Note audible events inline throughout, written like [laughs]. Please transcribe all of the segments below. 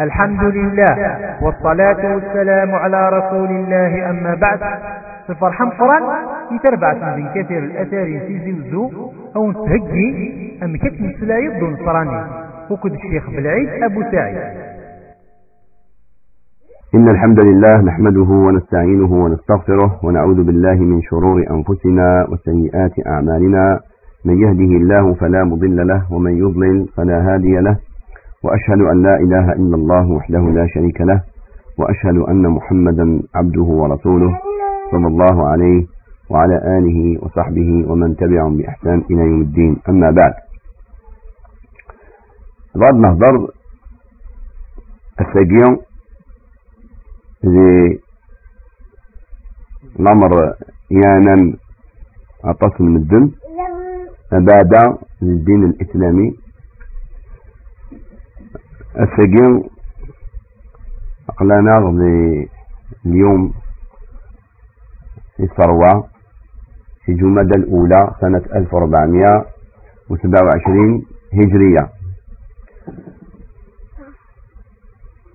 الحمد لله والصلاة والسلام على رسول الله أما بعد الفرحة مقران يتربع من كثير الأثار في زوزو أو نتهجي أم كتن سلايب دون صراني وكد الشيخ بالعيد أبو سعيد. إن الحمد لله نحمده ونستعينه ونستغفره ونعوذ بالله من شرور أنفسنا وسيئات أعمالنا. من يهده الله فلا مضل له ومن يضلل فلا هادي له. وأشهد أن لا إله إلا الله وحده لا شريك له وأشهد أن محمدا عبده ورسوله صلى الله عليه وعلى آله وصحبه ومن تبعهم بإحسان إلى يوم الدين. أما بعد بعد نهضر السجيون الأمر يانا أتصل من الدن بعد الدين السجن أقلنا اليوم في الثروة في جمادى الأولى سنة 1427 هجرية.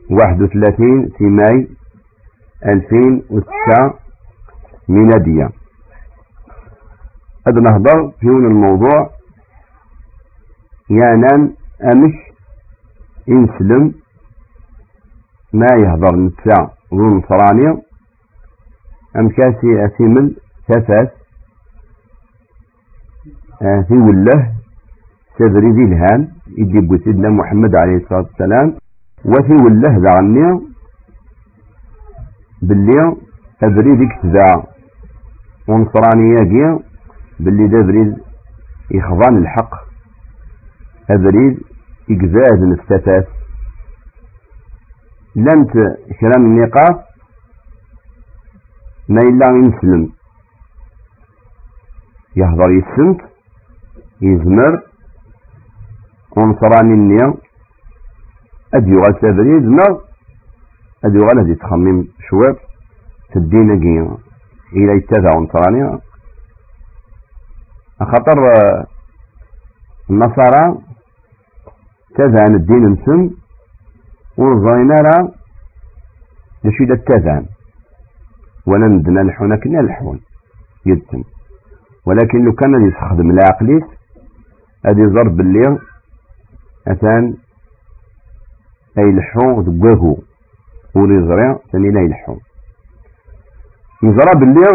31 في ماي 2006 ميلادية. هذا نهضر في الموضوع يانان أمش ينسلم ما يهضر نتسع ونصراني أم كاسي أثيمل تفاس في وله سبري ذي الهان يجيب سيدنا محمد عليه الصلاة والسلام وفي وله ذعني باللي أبري ذيك تذاع ونصراني يجي باللي بريد يخضان الحق أبريد إجزاز نفتتات لنت كرام النقاط. ما إلا ينسلم يهضر يسنت يزمر. ونصراني النية. أدي يغال سافري يزمر. أدي يغال هدي تخمم شوية تدينا قيا إلى يتفع ونصراني خاطر النصارى. تذان الدين نسن ورزاينا راه لشي دا ولندنا لحونا كنا لحون يدتن ولكن لو كان يستخدم العقليس هذه ضرب باللي أثان أي لحون دقاهو ولي زرع ثاني لا باللي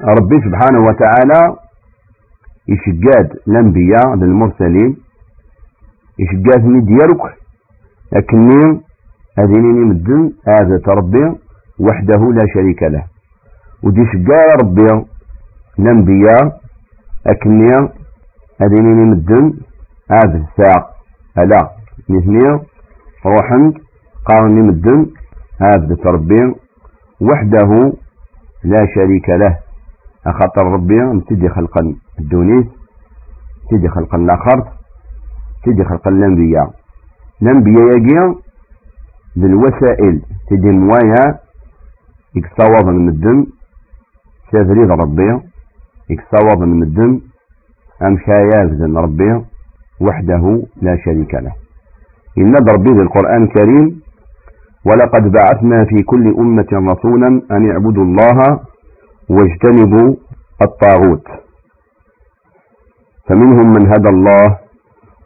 ربي سبحانه وتعالى يشجاد الأنبياء للمرسلين يشجعتني ديالك لكني هذيني مدن هذا تربي وحده لا شريك له. ودي شجاع ربي الانبياء اكني هذيني مدن هذا الساق. ألا مثني روحا قارني مدن هذا تربي وحده لا شريك له. أخاطر ربي امتدي خلقا الدونيس امتدي خلقا الآخر. تدي خلق الأنبياء. الأنبياء يجي بالوسائل تدي موايا يكصواب من الدم سافريد ربي يكصواب من الدم أمشايا بذن ربي وحده لا شريك له. إن ربي القرآن الكريم ولقد بعثنا في كل أمة رسولا أن اعبدوا الله واجتنبوا الطاغوت. فمنهم من هدى الله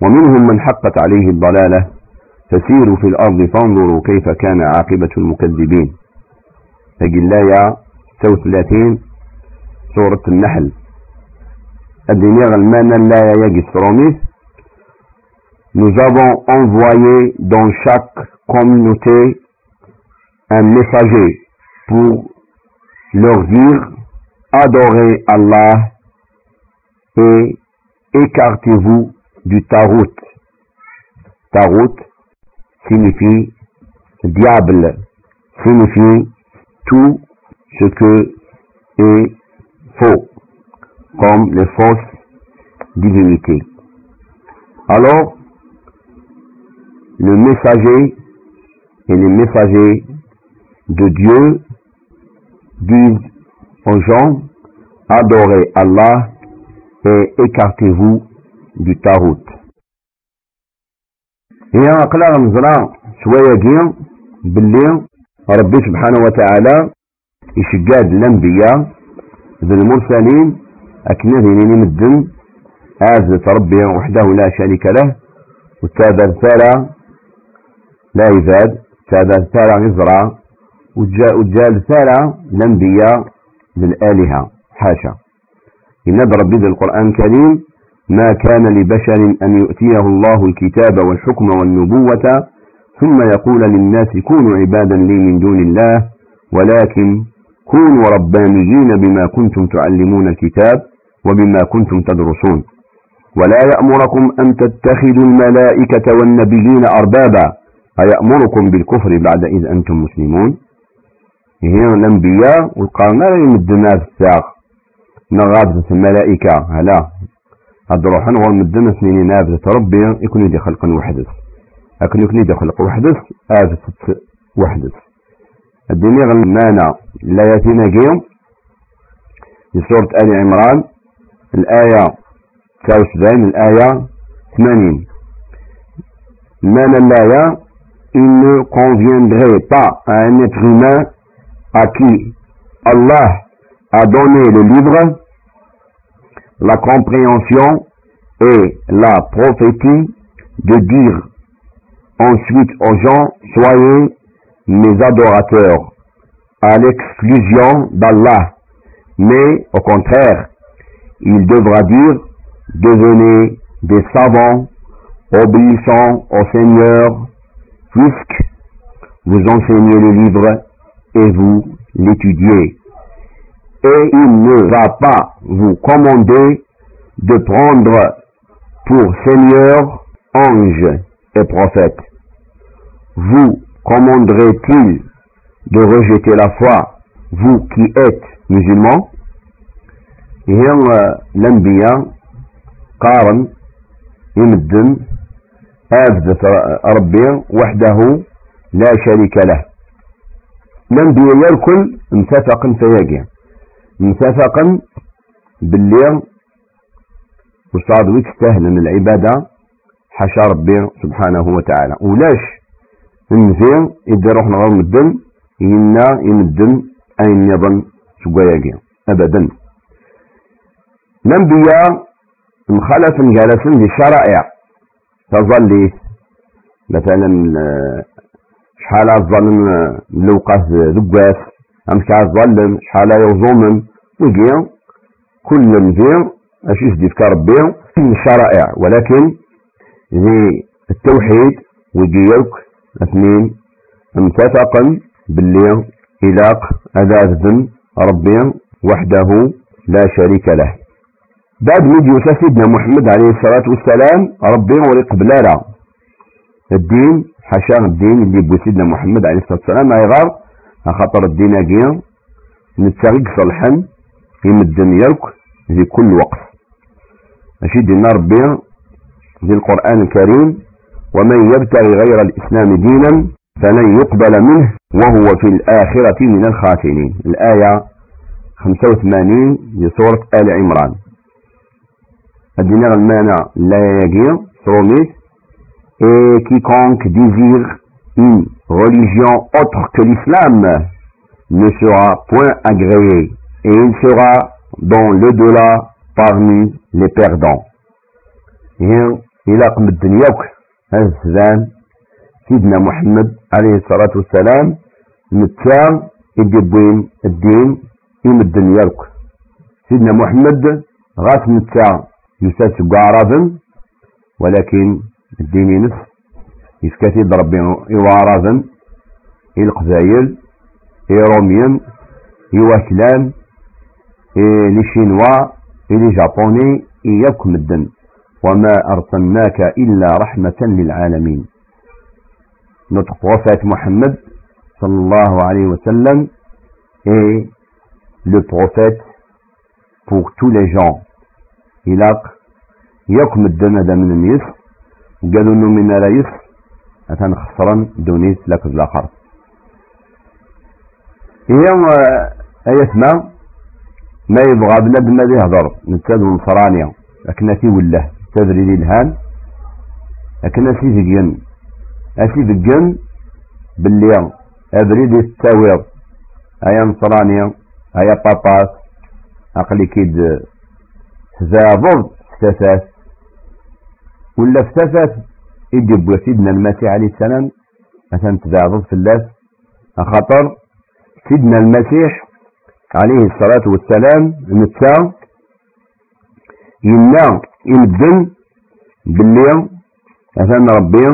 ومنهم من حقت عليه الضلالة فسيروا في الأرض فانظروا كيف كان عاقبة المكذبين. فجلايا سو ثلاثين سورة النحل. الدنيا غلمانا لا يجي روميس Nous avons envoyé dans chaque communauté un messager pour leur dire adorez Allah et écartez-vous du Tarot. Tarot signifie diable, signifie tout ce que est faux, comme les fausses divinités. Alors, le messager et les messagers de Dieu disent aux gens, adorez Allah et écartez-vous tarot. هي أقلام زرع شوية باللي ربي سبحانه وتعالى يشقاد الأنبياء ذي المرسلين أكنا ذي مدن آز ربي وحده لا شريك له والتابع ثالة لا يزاد تابع ثالة يزرع وجال ثالة الأنبياء للآلهة حاشا إن ربي ذي القرآن الكريم ما كان لبشر أن يؤتيه الله الكتاب والحكم والنبوة ثم يقول للناس كونوا عبادا لي من دون الله ولكن كونوا ربانيين بما كنتم تعلمون الكتاب وبما كنتم تدرسون. ولا يأمركم أن تتخذوا الملائكة والنبيين أربابا أيأمركم بالكفر بعد إذ أنتم مسلمون؟ هي الأنبياء والقرن لا يمدنا الساق. نغاد الملائكة هلا. هاد روحا هو مدنا سنين نابذة ربي يكون يدي خلقا وحدث. لكن يكون يدي خلق وحدث آفة وحدث. الدنيا غلمانا لا يأتينا جيوم في سورة آل عمران الآية 79 الآية 80 مانا الآية un être humain à qui Allah a donné le livre, la compréhension et la prophétie de dire ensuite aux gens, soyez mes adorateurs à l'exclusion d'Allah, mais au contraire, il devra dire, devenez des savants, obéissant au Seigneur, puisque vous enseignez le livre et vous l'étudiez Et il ne va pas vous commander de prendre pour Seigneur ange et prophète. Vous commanderait-il de rejeter la foi, vous qui êtes musulmans هي الأنبياء قارن يمدن أفدت ربي وحده لا شريك له الأنبياء الكل متفق فياقي متفقا باللي وصاد ويك من العبادة. حشا ربي سبحانه وتعالى. ولاش؟ نزين إذا رحنا غير مدن ينا يمدن أين يظن سقاياقي أبدا. الأنبياء مخالف جالسين في الشرائع مثلا شحال الظلم لوقاس ذقاس. أم شحال الظلم شحال يوظومن ويجي كل مزيان أش يجدي في ربي. الشرائع ولكن ذي التوحيد ويجيوك اثنين. متفقا باللي إلاق أذاذ ربي وحده لا شريك له. بعد ميديو سيدنا محمد عليه الصلاة والسلام ربي وريق بلالا الدين حاشا الدين اللي بو سيدنا محمد عليه الصلاة والسلام غار خاطر الدين اجيا نتساقق صلحا يمدن يرك في كل وقت. ماشي دينا ربي في القرآن الكريم ومن يبتغي غير الإسلام دينا فلن يقبل منه وهو في الآخرة من الخاسرين. الآية 85 لسورة آل عمران. الدين المانع لا يجير سروميس et quiconque désire une religion autre que l'islam ne sera point agréé et il sera dans le delà parmi les perdants. الدنيا سيدنا محمد عليه الصلاة والسلام نتا يدبين الدين يمد يرك سيدنا محمد غاس نتا يساس قعرابا ولكن الدين ينس يسكتي ربي يوارابا القبايل روميان يواكلان لي شينوا لي جابوني إياكم الدن وما أرسلناك إلا رحمة للعالمين. notre prophète Mohammed sallallahu alayhi wa sallam est le prophète pour tous les gens. Il a يكم الدم من النيس. قالوا انه من لا يس أتان خسرا دونيس لك الآخر. هي أيسمع ما يبغى بنادم ما يهضر نتسادو نصرانيا لكن في وله تدري لي الهان. لكن في ذقن أسي ذقن باللي أبريد يستويض أيا نصراني أيا باباس. أقلي كيد. تزابض ستفاس ولا فتفات يجب سيدنا المسيح عليه السلام مثلا تزابض في اللاس خطر. سيدنا المسيح عليه الصلاة والسلام نتا ينا يمدن باللي مثلا ربي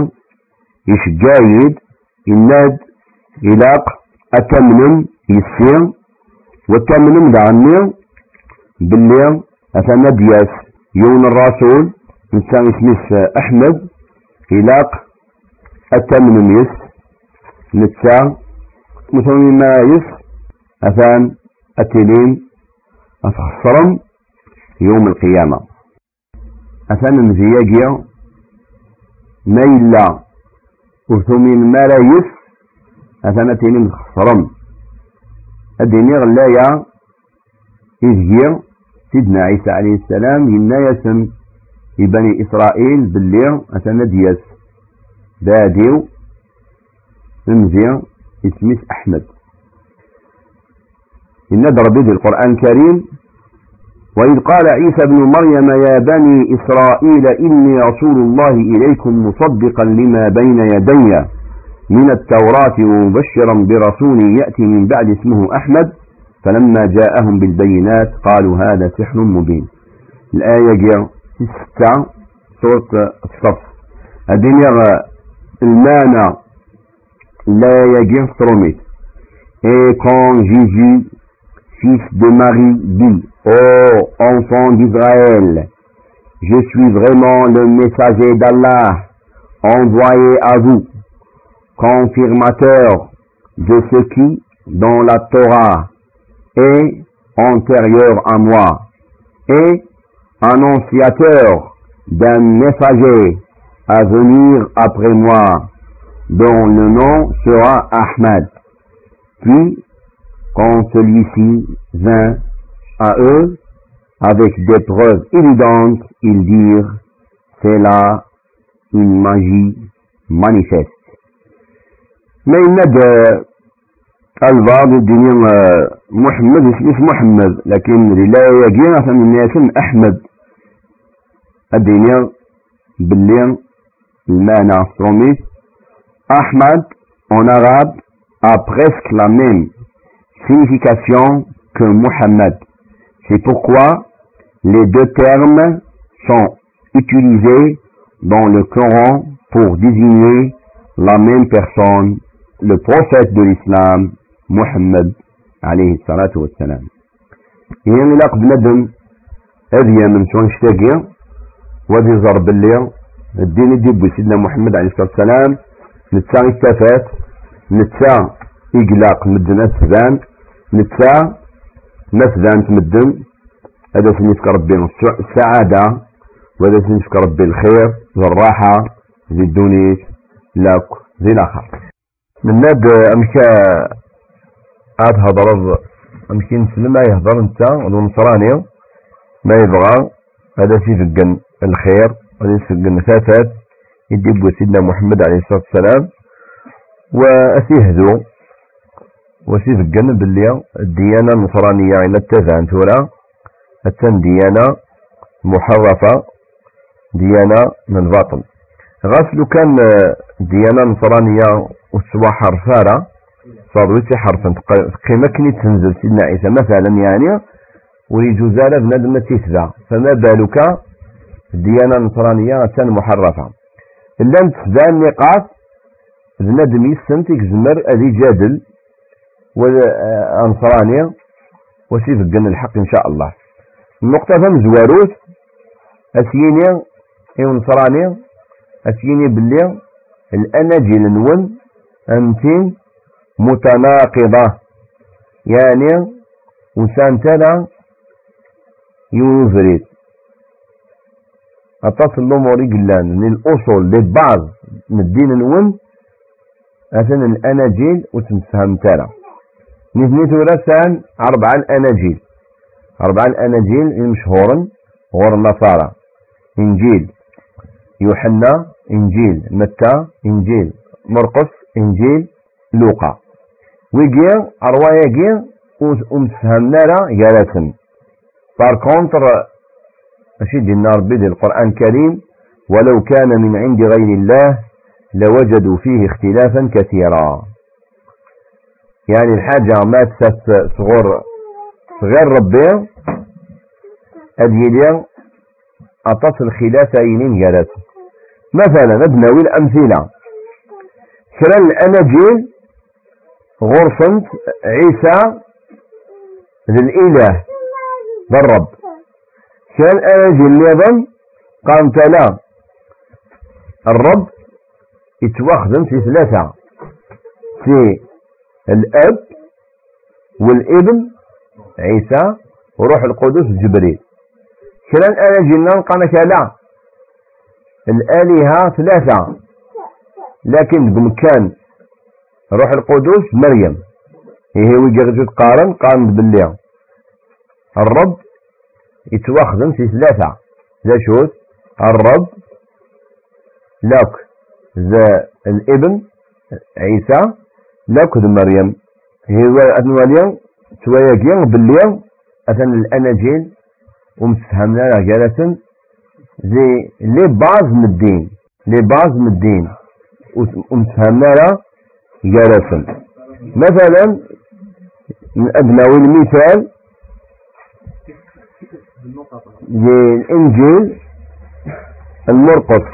يشجايد يناد يلاق أتمنم يسير وتمنم دعني باللي أثنى دياس يون الرسول إنسان اسمه أحمد. يلاق أتمنم يس نتسا مثل ما يس أثان أتلين أتخسرم يوم القيامة. أثان مزياجيا ما إلا لا يس أثنا تيني مخصرم أديني غلايا إذ سيدنا عيسى عليه السلام ينا يسم بني إسرائيل باللي أثنا دياس. داديو نمزي اسمه أحمد. إن ضرب القرآن الكريم وإذ قال عيسى ابن مريم يا بني إسرائيل إني رسول الله إليكم مصدقا لما بين يدي من التوراة ومبشرا برسول يأتي من بعد اسمه أحمد فلما جاءهم بالبينات قالوا هذا سحر مبين. الآية جاء ستة سورة الصف الدنيا المعنى لا يجي تروميت et quand Jésus, fils de Marie, dit Ô enfant d'Israël, je suis vraiment le messager d'Allah, envoyé à vous, confirmateur de ce qui, dans la Torah, est antérieur à moi, et annonciateur d'un messager à venir après moi, dont le nom sera Ahmed. Puis, quand celui-ci vint à eux, avec des preuves évidentes, ils dirent, c'est là une magie manifeste. Mais il n'a de, elle va devenir محمد اسمه محمد لكن لا يجينا من الناس أحمد الدنيا باللي المعنى astronomique Ahmad en arabe a presque la même signification que Muhammad. C'est pourquoi les deux termes sont utilisés dans le Coran pour désigner la même personne, le prophète de l'islam, Muhammad عليه الصلاة والسلام. يعني لا قد ندم هذه من شو نشتاقي وذي ضرب اللي الدين يدي سيدنا محمد عليه الصلاة والسلام. نتسا استفات نتسا إقلاق مدن أسفان نتسا مثلا تمدن هذا سنفك ربي السعادة وهذا سنفك ربي الخير والراحة ذي الدونيس لك ذي الآخر. من ناد أمكا عاد هضر أمكي نسلم ما يهضر انت ونصراني ما يبغى هذا في فقن الخير هذا في فقن ثاثات يدي سيدنا محمد عليه الصلاة والسلام. وأسيهدو وسيف الجنة باللي الديانة النصرانية إلى التزعن تورا التن ديانة محرفة ديانة من باطل غاسلو كان ديانة نصرانية وسوا حرفارة. صار ويسي حرفا قيمة كني تنزل سيدنا عيسى مثلا يعني وليجوزالة بنادم تيسذا فما بالك؟ الديانة النصرانية تن محرفة. إلا نتسذا النقاط بنادم يستنتج زمر أذي جادل وأنصرانية وسيف الجنة الحق إن شاء الله. النقطة فم زواروث أسيني إيو نصراني أسيني باللي الأناجيل نون أنت متناقضة. يعني وسان تلا يوفريد أتصل الأمور قلان من الأصول لبعض من الدين نون أثنى الأناجيل وتنفهم تلا نثنيت ورسان أربع الأناجيل. أربع الأناجيل المشهورا غور النصارى. إنجيل يوحنا إنجيل متى إنجيل مرقس إنجيل لوقا. ويجي أروايا ومتفهمنا لا جالتن بار كونتر أشد النار بدي القرآن الكريم ولو كان من عند غير الله لوجدوا فيه اختلافا كثيرا. يعني الحاجة ما تسات صغور غير ربي أديليا أتصل خلاف أينين جالت مثلا نبنوي الأمثلة. كرا الأناجيل غرفة عيسى للإله بالرب كان الأناجيل أيضا قام تلا الرب يتوخذم في ثلاثة. في الأب والابن عيسى وروح القدس جبريل. كلا الأناجيل نلقى كلا الآلهة ثلاثة. لكن بمكان روح القدس مريم. هي ويجي تقارن قارن باللي الرب يتواخذن في ثلاثة. ذا شوت الرب لك ذا الابن عيسى لك ذا مريم. هي مريم توايا باللي أثن الأناجيل. ومتفهمنا لا جالسن. زي لي باز من الدين. لي باز من الدين. ومتفهمنا جالسن مثلا أدنى المثال الإنجيل المرقس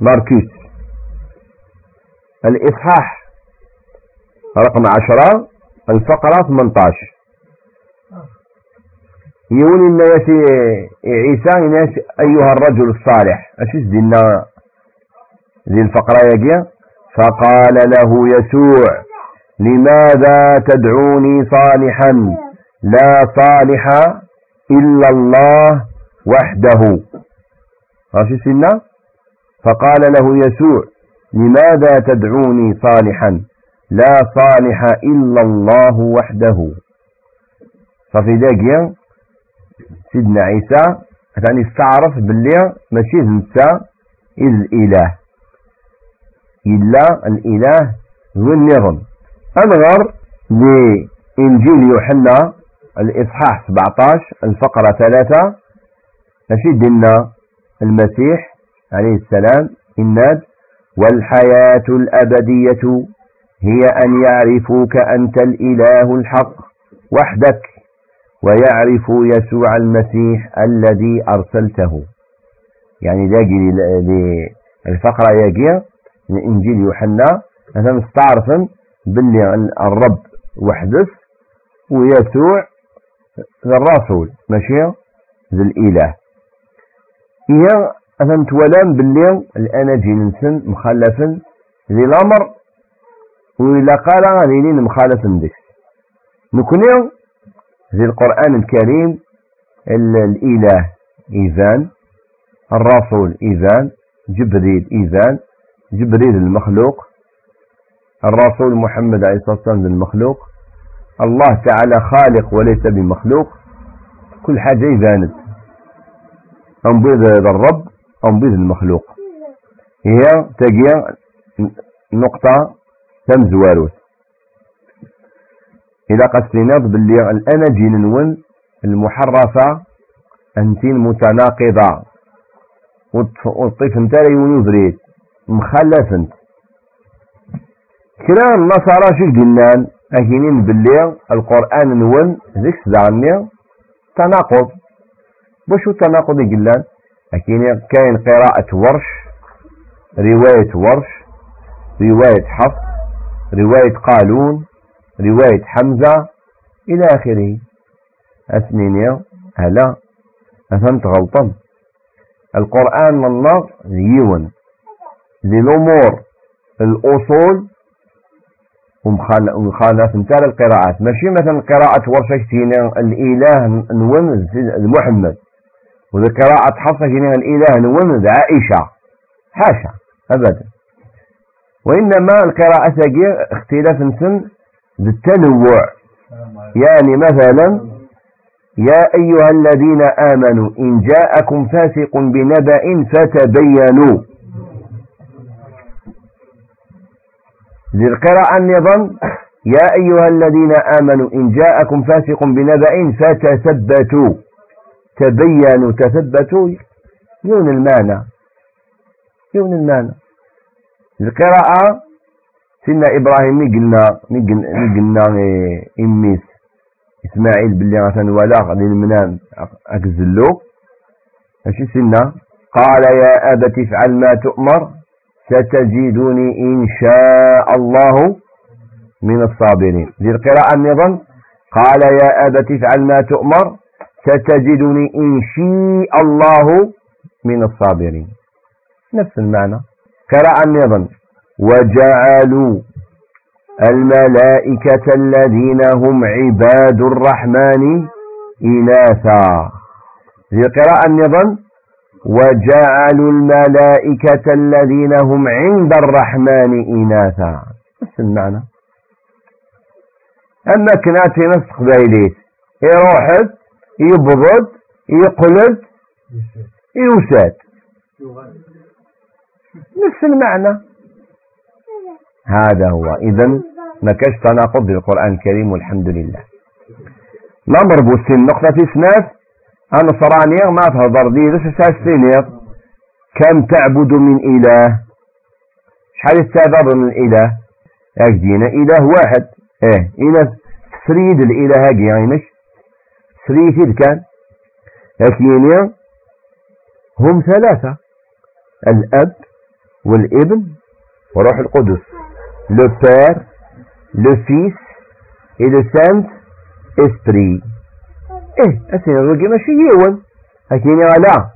ماركيس. الإصحاح رقم عشرة الفقرة 18 يقول الناس عيسى الناس أيها الرجل الصالح. أشيس دينا ذي الفقرة يجي فقال له يسوع لماذا تدعوني صالحا؟ لا صالح إلا الله وحده. سنة فقال له يسوع لماذا تدعوني صالحا؟ لا صالح إلا الله وحده. ففي ذاك سيدنا عيسى يعني استعرف باللي ماشي نسى الإله. إلا الإله هو النظم. أنظر لإنجيل يوحنا الإصحاح 17 الفقرة 3 نشيد لنا المسيح عليه السلام الناد والحياة الأبدية هي أن يعرفوك أنت الإله الحق وحدك ويعرفوا يسوع المسيح الذي أرسلته. يعني لاقي الفقرة يجي من إنجيل يوحنا مثلا مستعرفا باللي الرب وحدث ويسوع الرسول ماشي؟ ذي الإله. هي أثم تولام باللي الأناجيل نسن مخلفا ذي الأمر وإلا قال غاديين مخالف ديك نكوني ذي القرآن الكريم الإله إيذان الرسول إيذان جبريل إيذان جبريل المخلوق الرسول محمد عليه الصلاة والسلام المخلوق الله تعالى خالق وليس بمخلوق. كل حاجة يبانت أنبيض الرب أنبيض المخلوق. هي تجي نقطة تم زواروس إذا قسينا باللي الأناجيل نون المحرفة أنتين متناقضة. والطيف نتاعي يبريد مخلف انت كلا النصارى شو قلنا أكينين باللي القرآن نون ذيك سدعني تناقض. بشو التناقض يقلان أكينين كاين قراءة ورش رواية ورش رواية حفص رواية قالون رواية حمزة إلى آخره. أثنين هلا أفهمت غلطا؟ القرآن الله يون. ذي الأمور الأصول ومخالف نتاع القراءات. ماشي مثلا قراءة ورشة كتينا الإله نون محمد وذي قراءة حفصة كتينا الإله نون عائشة. حاشا أبدا. وإنما القراءة تجي اختلاف سن بالتنوع. يعني مثلا يا أيها الذين آمنوا إن جاءكم فاسق بنبأ فتبينوا. للقراءة النظام يا أيها الذين آمنوا إن جاءكم فاسق بنبأ فتثبتوا. تبينوا تثبتوا يون المعنى. يون المعنى. القراءة سيدنا إبراهيم قلنا قلنا إميس إسماعيل باللي ولا غادي المنام أكزلو أشي سنة قال يا أبت افعل ما تؤمر. ستجدني إن شاء الله من الصابرين. ذي القراءة النظام قال يا أبت افعل ما تؤمر. ستجدني إن شاء الله من الصابرين. نفس المعنى. قراءة النظام وجعلوا الملائكة الذين هم عباد الرحمن إناثا. في قراءة النظام وجعلوا الملائكة الذين هم عند الرحمن إناثا. نفس المعنى. أما كناتي نفس قبيليت يروحد يبضد يقلد يوساد نفس المعنى. هذا هو. إذا ما كاش تناقض بالقرآن الكريم والحمد لله. نمر بوسين نقطة في أنا صرانيا ما تهضر دي لسه ساسينير كم تعبد من إله؟ شحال السبب من الإله أجدينا إله واحد. إيه إله سريد الإله هاجي يعني سريد كان. لكن هم ثلاثة. الأب والابن وروح القدس. Le Père, le Fils et le Saint-Esprit. إيه الرقي ماشي يون أكيني لا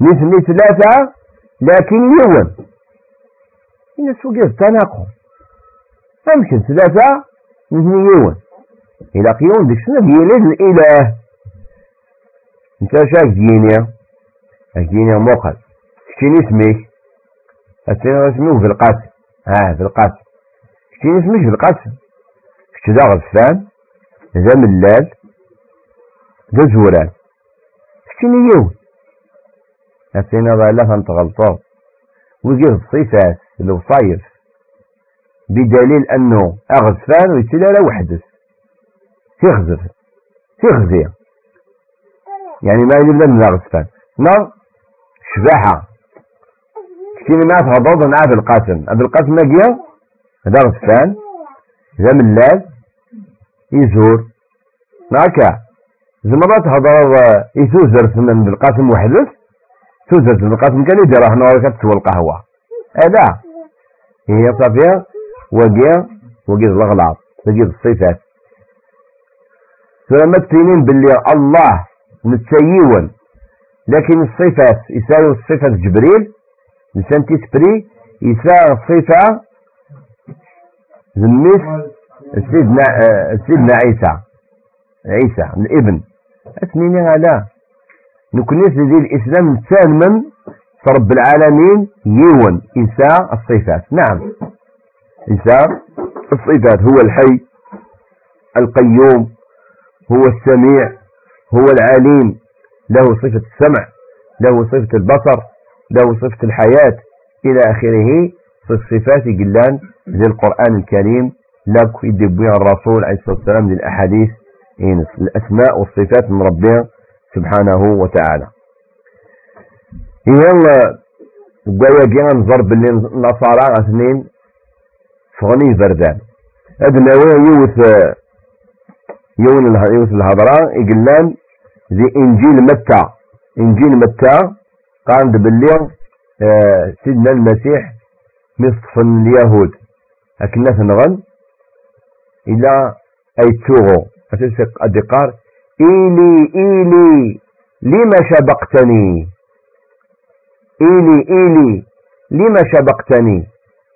نسمي ثلاثة لكن يون الناس وقف التناقض يمكن ثلاثة نسمي يون إلى قيون ديك شنو ديالي الإله. إنت شاك دينيا أكيني موقف. شكين اسمك أسئلة اسمه في القاسم آه في القاسم كاين اسمش بالقسم كنت دا غفان ذا ملال ذا زوران كتيني يوم أتينا لا تغلطو. ويجي الصفات الوصايف بدليل أنه أغفان ويتلا لا وحدث تغزف. تغزي. يعني ما يجب من أغفان نار شباحة. كتيني ما تغضض مع أبي القاسم. أبي القاسم ما هذا غسان ذا ملال يزور. هكا زمرات هضر يسوزر ثمن بالقاسم وحدث سوزر بالقاسم كان يدير هنا كتسوى القهوة. هذا هي صافية وقيا وقيا الغلاط وقيا الصفات فلما تفينين باللي الله متسيون لكن الصفات يساوي الصفة جبريل لسان تسبري يساوي الصفة ذميس سيدنا سيدنا عيسى. عيسى الابن. اثنين هذا نكنيس ذي الإسلام سالما رب العالمين يون إنساء الصفات. نعم. إنساء الصفات. هو الحي القيوم هو السميع هو العليم. له صفة السمع له صفة البصر له صفة الحياة. إلى آخره قلان ذي القرآن الكريم. لك يدبوا الرسول عليه الصلاة والسلام للأحاديث. الأسماء والصفات من ربنا سبحانه وتعالى. إيهان قوية جيان ضرب اللي نصارى أثنين فغني بردان أدنى يوث يون يوث الهضراء يقلان ذي إنجيل متى. إنجيل متى قام بالليل آه، سيدنا المسيح مصف اليهود. أكنا نغن إلى أي أتسق الدقار. إيلي إيلي لما شبقتني؟ إيلي إيلي لما شبقتني؟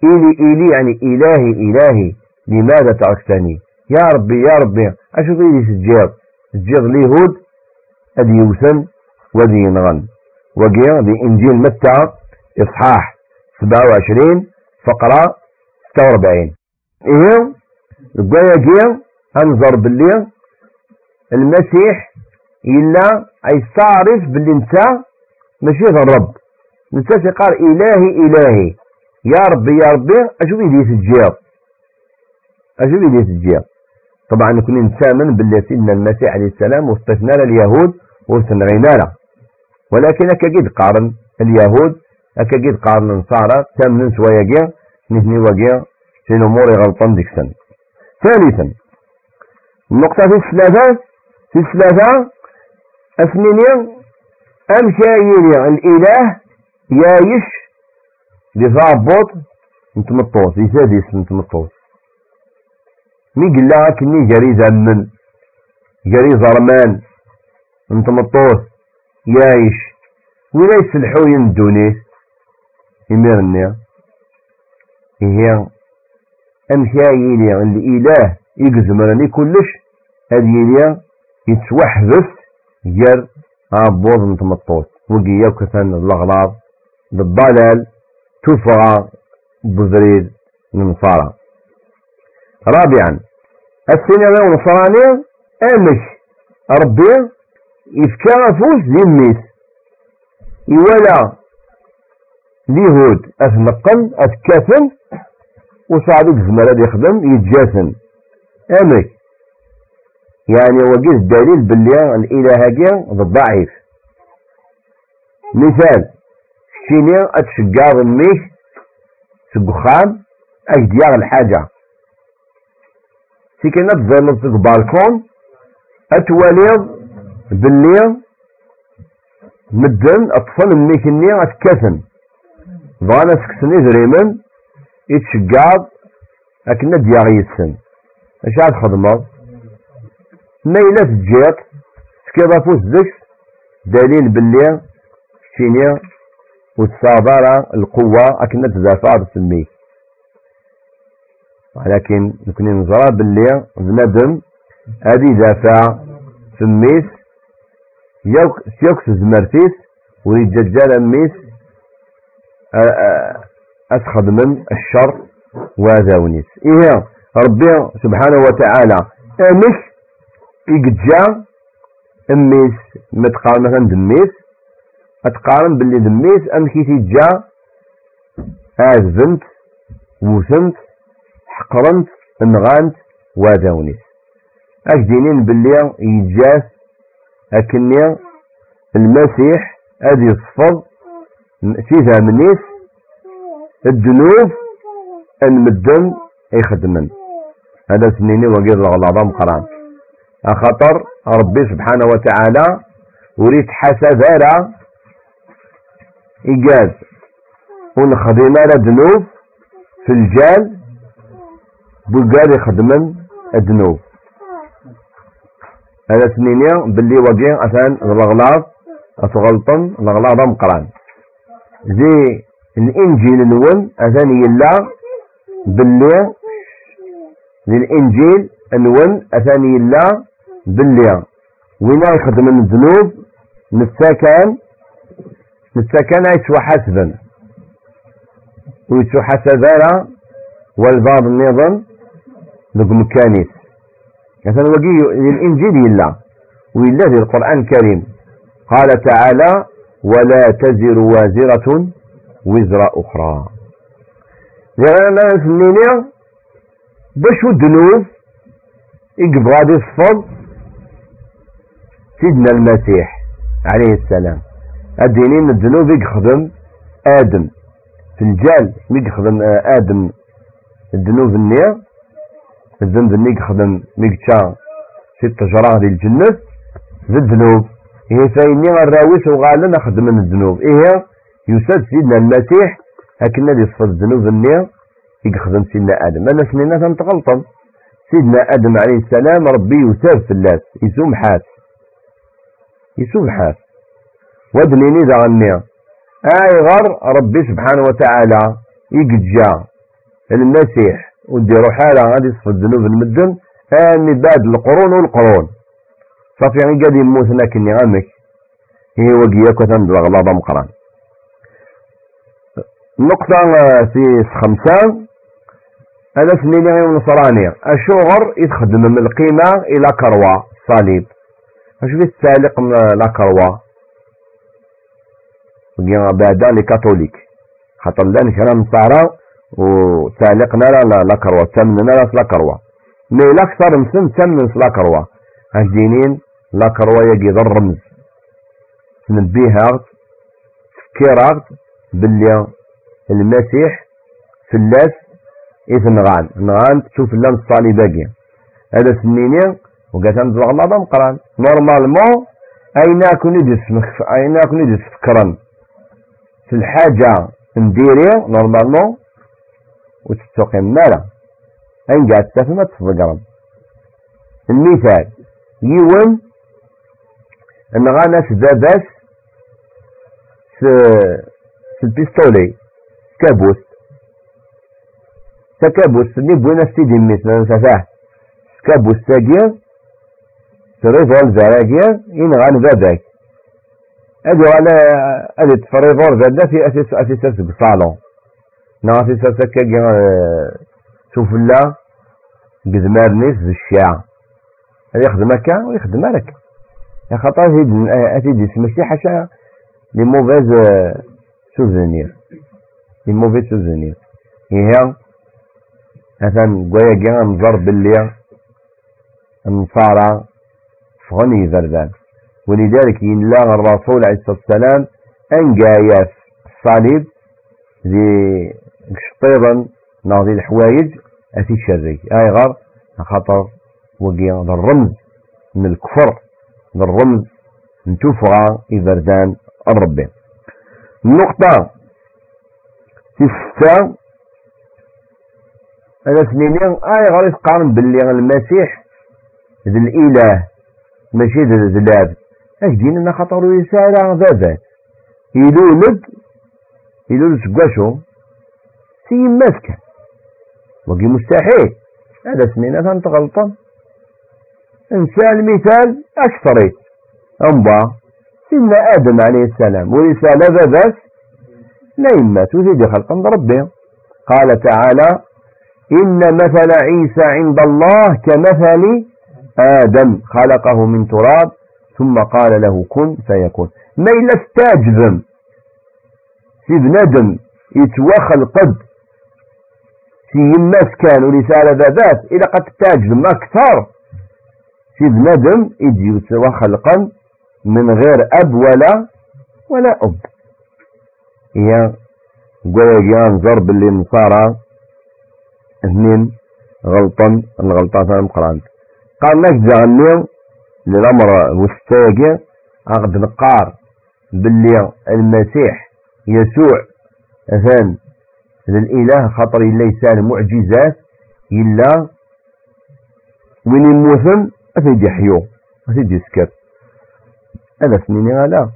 إيلي إيلي يعني إلهي إلهي لماذا تركتني؟ يا ربي يا ربي أشوف إيلي سجير سجير اليهود أدي يوسن وذي ينغن. وقيا بإنجيل متى إصحاح 27 فقرة 46 إيه؟ القاية جيا أنظر باللي المسيح إلا يستعرف باللي أنت ماشي الرب. أنت قال إلهي إلهي. يا ربي يا ربي أشوف يدي سجير أجل إليه تجيه طبعا نكون نتامن باللي سيدنا المسيح عليه السلام واستثنى اليهود وثنغينا له ولكن أكيد قارن اليهود أكيد قارن النصارى تامن سوايا جيا نهني وجيا في الأمور غلطان ديك سن ثالثا النقطة في الثلاثة في الثلاثة أثنين أمشايري الإله يايش لضابط نتمطوط يسادس نتمطوط. مي قلا كني جري زمن جري زرمان نتمطوط يايش. ولا يسلحو يندوني يميرني. هي أمشايري الإله يقزمرني كلش؟ هذه يلي يتوحبس جر عبوض نتمطوط وقيا كثن الأغلاط بالضلال تفرع بذريد نصارى رابعا السينما والنصرانية آمش. ربي يفكر فوز للميس يولا ليهود اثنقل أثكاثن وصعدك زمالة يخدم يتجاثن. أمك يعني وجه دليل باللي الاله بالضعيف مثال شيني أتشقاض الميش سقخان اجدياغ الحاجة. سي كنا تظلت في البالكون أتواليض باللي مدن أطفال الني أتكثن. بغانا سكسني دريمن يتشقاض اكنا دياغ يتسن. اش عاد خدمة؟ ميلة تجيط سكيضا فوس دكس دليل باللي شيني وتصادر القوة أكنة تدافع تسميه ولكن نكون نزرى باللي بنادم هذه دافع سميس سيوكس زمرتيس ويتججال ميس أسخد من الشر وذاونيس إيه. ربي سبحانه وتعالى. أمس يقجا أميس متقال مثلا دميس أتقارن باللي دميس أمشي تيجا أذنت وثنت حقرنت انغانت واداونيس أكدينين باللي يجاس أكني المسيح أدي يصفض في منيس الدنوب المدن يخدمن. هذا سنيني وقيل العظام قران أخطر ربي سبحانه وتعالى وريت حسابارا إيجاز. ونخدم على ذنوب في الجال بلقار يخدمن الذنوب هذا سنينيا باللي وجه عشان الأغلاط أتغلطن الأغلاط مقران. زي الإنجيل نون أثاني يلا باللي للإنجيل نون أثاني يلا باللي وين يخدم الذنوب؟ نتساكن نتسكن يسوى حسبا. ويسوى حسبانا والبعض النظام ذوك مكانيس مثلا وقي للإنجيل يلا ويلا في القرآن الكريم. قال تعالى ولا تزر وازرة وزر أخرى. لأننا سنينيا باش الذنوب يقبض غادي يصفد سيدنا المسيح عليه السلام. الدينين الذنوب يخدم آدم. في الجال مي يخدم آه، آدم. الذنوب النية الذنب الني يخدم ميكتا في التجرة ديال الجنة. ذي الذنوب. هي فايني الراويس وغالا نخدم من الذنوب. إيه يساد سيدنا المسيح. لكن الذي يصفى الذنوب النية. يخدم سيدنا آدم. أنا سنينا تنتغلطن سيدنا آدم عليه السلام ربي يساب يسوم حاس. يسوم حاس. ودنيني ذا غنيا آي غر ربي سبحانه وتعالى يقجا المسيح. وديرو حالة غادي يصف الذنوب المدن. أني بعد القرون والقرون. صافي يعني قاعد يموت لكني غامك. هي وقيا كثن الأغلاظ مقران. النقطة في خمسة. هذا سنين غير نصرانية الشغر يتخدم من القيمة إلى كروة صليب. اش في السالق لا كروة. بعدا لي كاثوليك. خاطر لأن كلام نصارى وتعليقنا لا لا كروة تمننا لا لا كروة. مي الأكثر مسن تمن لاكروا أجدينين لاكروا يجي ذا الرمز. تنبيها تفكيرات باللي المسيح فلاس إذ نغان نغان تشوف اللام الصالي باقي. هذا سنيني وقالت أنا الله مقران نورمالمون أين أكون يدس أين أكون يدس فكرا في الحاجة نديري نورمالمون وتستقيم مالا. أين قاعد تفهم تفكرا المثال يون أن غانا باباس في البيستولي. كابوس. تكابوس اللي بوينا ستيدي مثلا سفاه كابوس تاقيا تريفول زراقيا ينغان باباك ادو على ادي تفريفور زادا في أساس في الصالون نا أساس كاكيا شوف لا قزمار نيس الشيعة هذا يخدم هكا ويخدم هكا يا خاطر هذه ماشي حاشا لي موفيز سوفونير لي موفيز سوفونير هي قويا كان نظر باللي النصارى فغني ذردان ولذلك ينلا الرسول عليه الصلاة والسلام أن جايف الصليب ذي شطيبا ناضي الحوايج أتي الشري أي غار خطر وقيا الرمز من الكفر الرمز نتوفغا إذردان الربي النقطة ستة أنا سنيني آي غير قارن باللي المسيح ذي الإله ماشي ذي الذلاب اش دينا خطر يسارع بابات يلولد يلولد سقاشو. سي ماسكة وقي مستحيل. هذا سنينة أنت غلطان إنسان المثال أكثريت أنبا سيدنا آدم عليه السلام ورسالة بابات لا يمات وزيد خلقا ربي. قال تعالى إن مثل عيسى عند الله كمثل آدم. خلقه من تراب ثم قال له كن فيكون. ما إلا استاجذم في بنادم يتواخل قد في يماس كان ورسالة ذات. إلى قد تاجذم أكثر. في بنادم يجي يتواخل قد من غير أب ولا ولا أب. هي قوي ضرب اللي نصارى اثنين غلطا الغلطات مقران قال لك جانيو للأمر وستاقي أغد نقار باللي المسيح يسوع أثان للإله خطر ليس المعجزات إلا وين يموثن أفيدي حيو أفيدي سكر هذا سنيني لا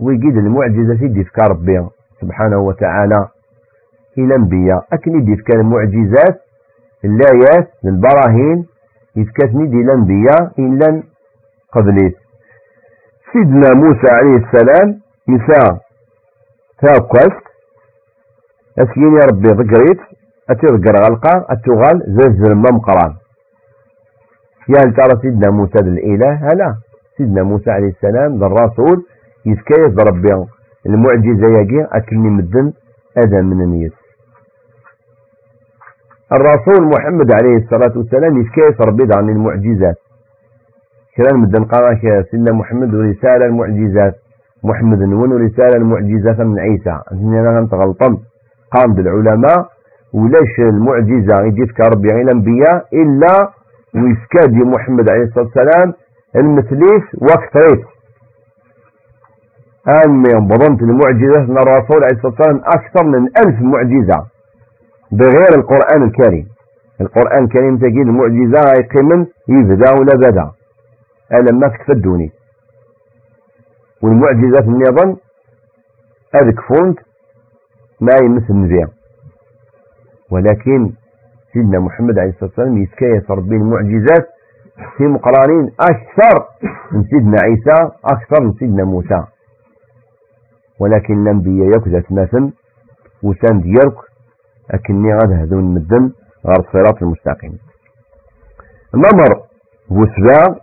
ويجد المعجزة في فكار ربي سبحانه وتعالى. أكن يدي فكار المعجزات اللايات البراهين يتكتني دي الأنبياء إلا قبليت. سيدنا موسى عليه السلام يسا تاكوست أسكين يا ربي ذكريت. أتذكر غلقة أتغال زلزل ممقران يا ترى سيدنا موسى الإله؟ هلا. سيدنا موسى عليه السلام الرسول. يتكيف بربي المعجزة يجي أكلني مدن أذى من النيس. الرسول محمد عليه الصلاة والسلام يتكيف ربي عن المعجزات؟ كلام مدن قراك سيدنا محمد ورسالة المعجزات. محمد ون ورسالة المعجزات من عيسى. أنا أنت غلطان قام بالعلماء. ولاش المعجزة يجيك ربي غير الأنبياء؟ إلا ويفكاد محمد عليه الصلاة والسلام المثليث وكثريت أن بضمت المعجزة من الرسول عليه الصلاة والسلام أكثر من ألف معجزة. بغير القرآن الكريم. القرآن الكريم تجد المعجزة يقيم يبدأ ولا بدأ. ألا ما تكفدوني. والمعجزات النظام أذك فونت ما يمثل نبيع ولكن سيدنا محمد عليه الصلاة والسلام يتكيف ربي المعجزات في مقرانين أكثر من سيدنا عيسى أكثر من سيدنا موسى. ولكن الأنبياء يكذا مثل وسان ديالك أكني غاد هذون مدن غير الصراط المستقيم. النمر بوسبا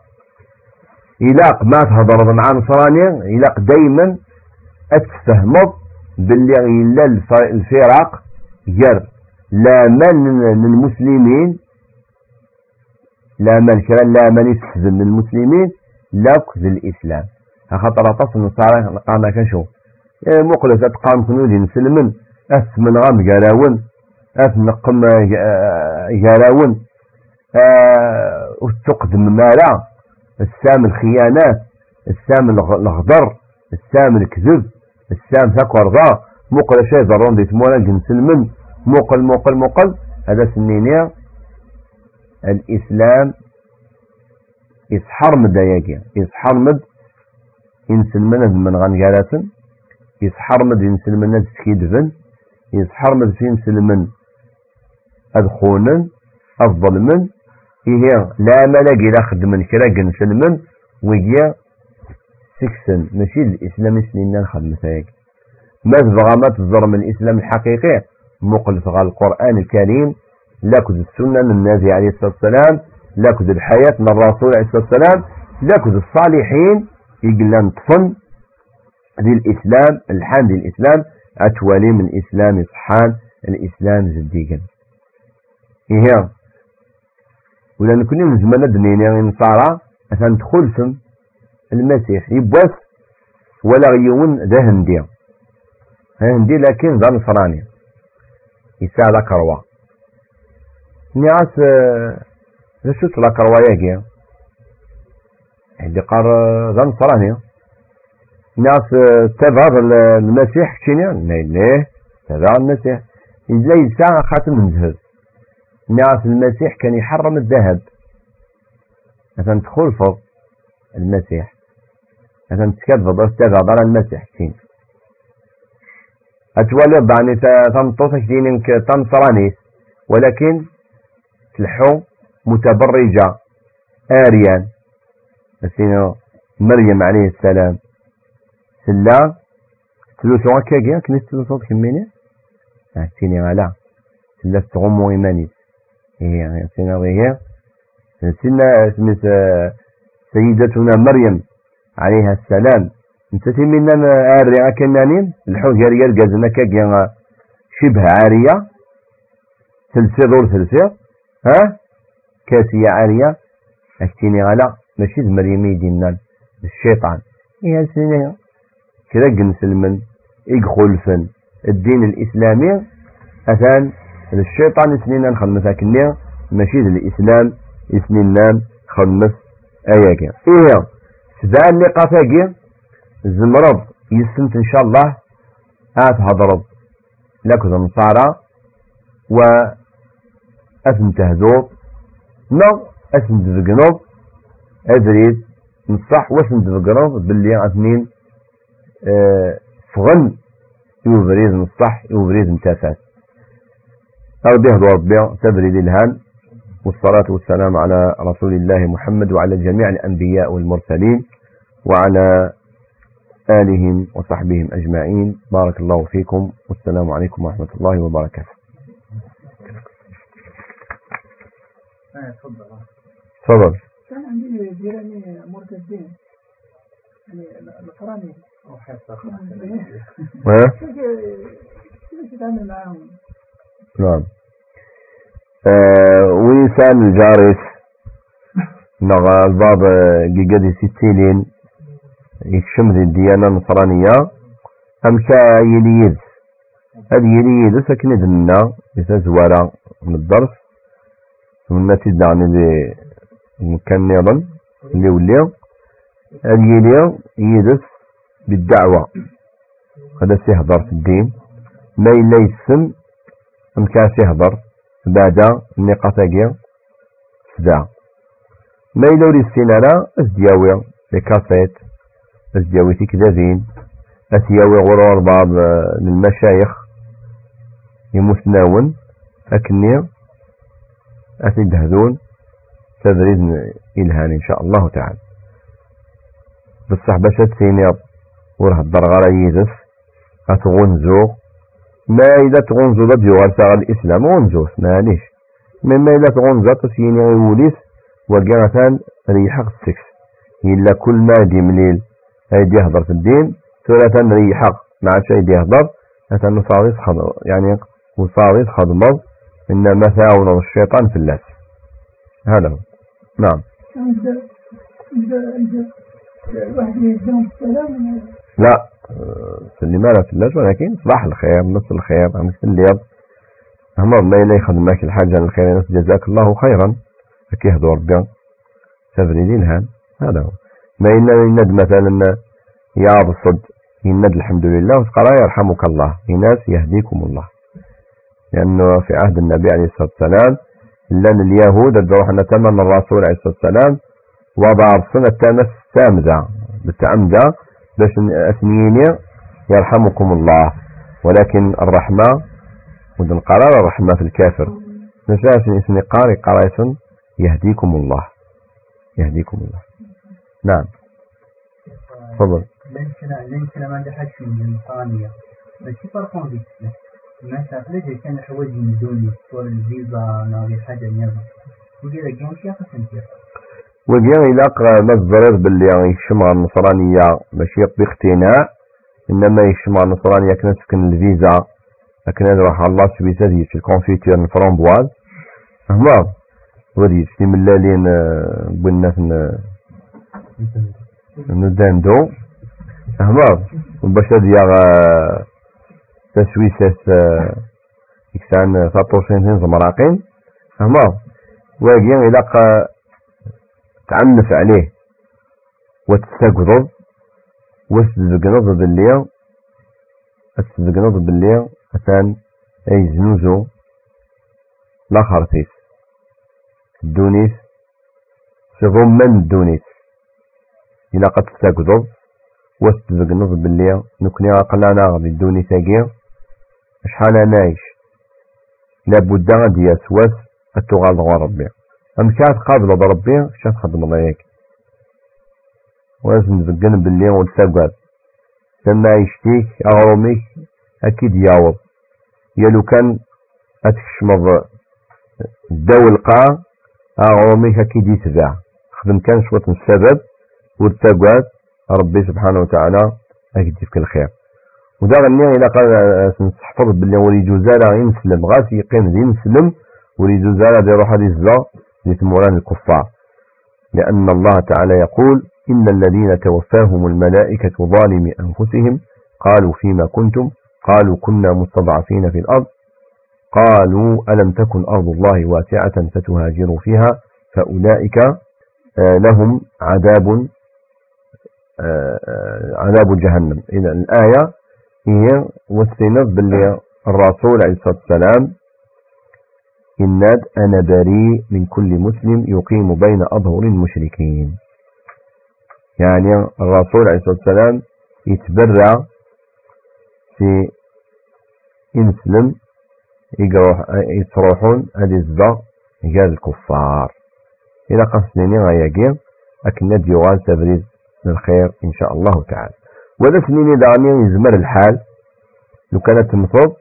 إلاق ما تهضر مع نصراني إلاق دايما أتفهمض باللي إلا الفرق جر. لا من المسلمين لا من كرا لا من يتخزن المسلمين لاك ذي الإسلام. خاطر أطاس النصارى قانا كشو إيه، مقلة أتقام كنودي نسلمن أثمن غام جراون. أثنقم جراون وتقدم مالا. السام الخيانات السام الغدر السام الكذب السام ذا مقل شيء ضرون دي تمولا جنسلمن مقل مقل مقل. هذا سنينيا الإسلام. يسحر مد ياكي يسحر مد ينسلمن من غنجالاتن يسحر مد ينسلمن تسكيدفن يسحر مد في ينسلمن أدخونا أفضل من هي لا ملاقي لا خدمن كرا جنسلمن ويجي سكسن. ماشي الإسلام سنين نخدم هيك ما تبغى ما تزرم الإسلام الحقيقي؟ مقلف على القرآن الكريم. لاكد السنة من النبي عليه الصلاة والسلام. لاكد الحياة من الرسول عليه الصلاة والسلام. لاكد الصالحين. يقلن طفن ذي الإسلام الحان ذي الإسلام أتوالي من الإسلام. صحان. الإسلام زديقا إيه ولا نكون من زمان دنيا نصارى أثان تخلفم المسيح يبوث ولا غيون ذا هندي هندي لكن ذا نصراني يساعد كروا نعاس ذا شو تلا كروا يجي عندي قار ذا نصراني ناس تبع المسيح كينيا ليه تبع المسيح إزاي ساعة خاتم من ناس المسيح كان يحرم الذهب. مثلا تدخل فوق المسيح. مثلا تكذب استغض على المسيح كين أتولي بعني تنطوسك دينك تنصرانيس ولكن تلحو متبرجة آريان مريم عليه السلام. سلا تلوثو هكاكيا كنت تلوثو كميني سيني غالا سلا تغمو إيمانيس هي سينا غير سينا سميت سيدتنا مريم عليها السلام. أنت تمينا اري كنانين الحجر يرقزنا كا شبه عارية. ثلثي دور ثلثي ها؟ كاسية عارية. أكتيني غلا ماشي مريم يدينا الشيطان. هي سنة كرق نسلمن يدخل الدين الإسلامي أثان الشيطان سنين نخلمس كنيا ماشي الإسلام سنين خلمس أياك إيه سبع اللقاء فاقي زمرض يسنت إن شاء الله آت هضرب. لكذا النصارى و تهذوب نو أثن تذقنوب أدريد نصح وأثن تذقنوب باللي اثنين آه فغن يوفريد نصح يوفريد انتافات أو به ربيع تبريد الهان والصلاة والسلام على رسول الله محمد وعلى جميع الأنبياء والمرسلين وعلى آلهم وصحبهم أجمعين. بارك الله فيكم. والسلام عليكم ورحمة الله وبركاته. تفضل. كان عندي جيراني مرتدين. يعني نصراني أو حتى كيف تتعامل معاهم؟ نعم. آه ويسان الجارس نغا البعض جيجادي ستيلين يكشم ذي الديانة النصرانية أمشا يليد هذا يليد سكن دنا يتزوارا من الدرس ثم تدعى ذي المكان نيضا اللي ولي هذا يلي يدس بالدعوة هذا سيهضر في الدين ما إلا يسم أمكان سيهضر بعد النقاطاكي سدا ما إلا ولي السينارا أسدياوي لكاسيت أسدياوي تكذابين أسياوي غرور بعض المشايخ يمثناون أكني أسيد هذون تدريد إلهان إن شاء الله تعالى. بصح باش تسينيض وراه الدرغة يدس أتغنزو ما إذا تغنزو يغال ساغ الإسلام غنزوس معليش مما إذا تغنزو تسيني غيوليس وقاثان ريحق السكس إلا كل ما دي مليل هيدي يهضر في الدين ثلاثا ريحق مع شيء دي يهضر مثلا نصاغيس خضر يعني وصاغيس خضمر إنما ثاون الشيطان في اللاس هذا هو. نعم. لا. سلم لا فلاش ولكن صباح الخير نص الخير الليل. هم ما إلا يخدمك الحاجة الخير ناس جزاك الله خيرا. هكي هدو ربي. سافري الهان هذا هو. ما إلا يند مثلا يا الصد. يند الحمد لله. وتقرأ يرحمك الله. الناس يهديكم الله. لأنه في عهد النبي عليه الصلاة والسلام لأن اليهود الدروح أن تمن الرسول عليه الصلاة والسلام وضع السنة التامة السامدة بالتعمدة باش أثنيني يرحمكم الله. ولكن الرحمة ودن قرار الرحمة في الكافر. نساس اسم قاري قراية يهديكم الله. يهديكم الله. نعم. تفضل. كلام عندي كان من الفيزا جون شي وجاء إلى مصدر باللي يشمع النصرانية ماشي باقتناع إنما يشمع النصرانية كنا تسكن الفيزا لكن هذا راح الله سبيسا في الكونفيتير الفرامبواز هما ودي في ملالين قلنا في نداندو هما باش هذه تسويسة إكسان فاطوشين زمراقين. هما واقيا إلا تعنف عليه وتستقضض وتزقنض بالليل تزقنض بالليل مثلا أي زنوزو لا خرطيس الدونيس ضمن الدونيس؟ إلا قد تستقضض وتزقنض بالليل. نكني قلنا غادي الدونيس أجي شحال أنا عايش لابد غادي يسوس التغال ربي. أم كانت قابلة بربي شات خدم الله ياك ولازم تبقن باللي وتساقات لما يشتيك أغرميك أكيد يعوض يلو كان أتشمض الدول القاع أغرميك أكيد يتبع خدم كان شوية السبب وتساقات ربي سبحانه وتعالى أكيد يفك الخير. ودا غني إلا قال نحفظ باللي ولي جوزالا ينسلم غاس يقين ذي نسلم ولي جوزالا دي روح هذه الزلا لثمران الكفار. لأن الله تعالى يقول إن الذين توفاهم الملائكة ظالمي أنفسهم قالوا فيما كنتم قالوا كنا مستضعفين في الأرض قالوا ألم تكن أرض الله واسعة فتهاجروا فيها فأولئك آه، لهم عذاب آه، آه، عذاب جهنم. إذا الآية هي وسنت باللي الرسول عليه الصلاة والسلام إناد أنا بريء من كل مسلم يقيم بين أظهر المشركين. يعني الرسول عليه الصلاة والسلام يتبرع في إنسلم يتروحون الإزباء قال الكفار. إلى قصدني غياقين أكن ديوان تبريز للخير إن شاء الله تعالى. وذا سنين دعني يزمر الحال. لو كانت مصب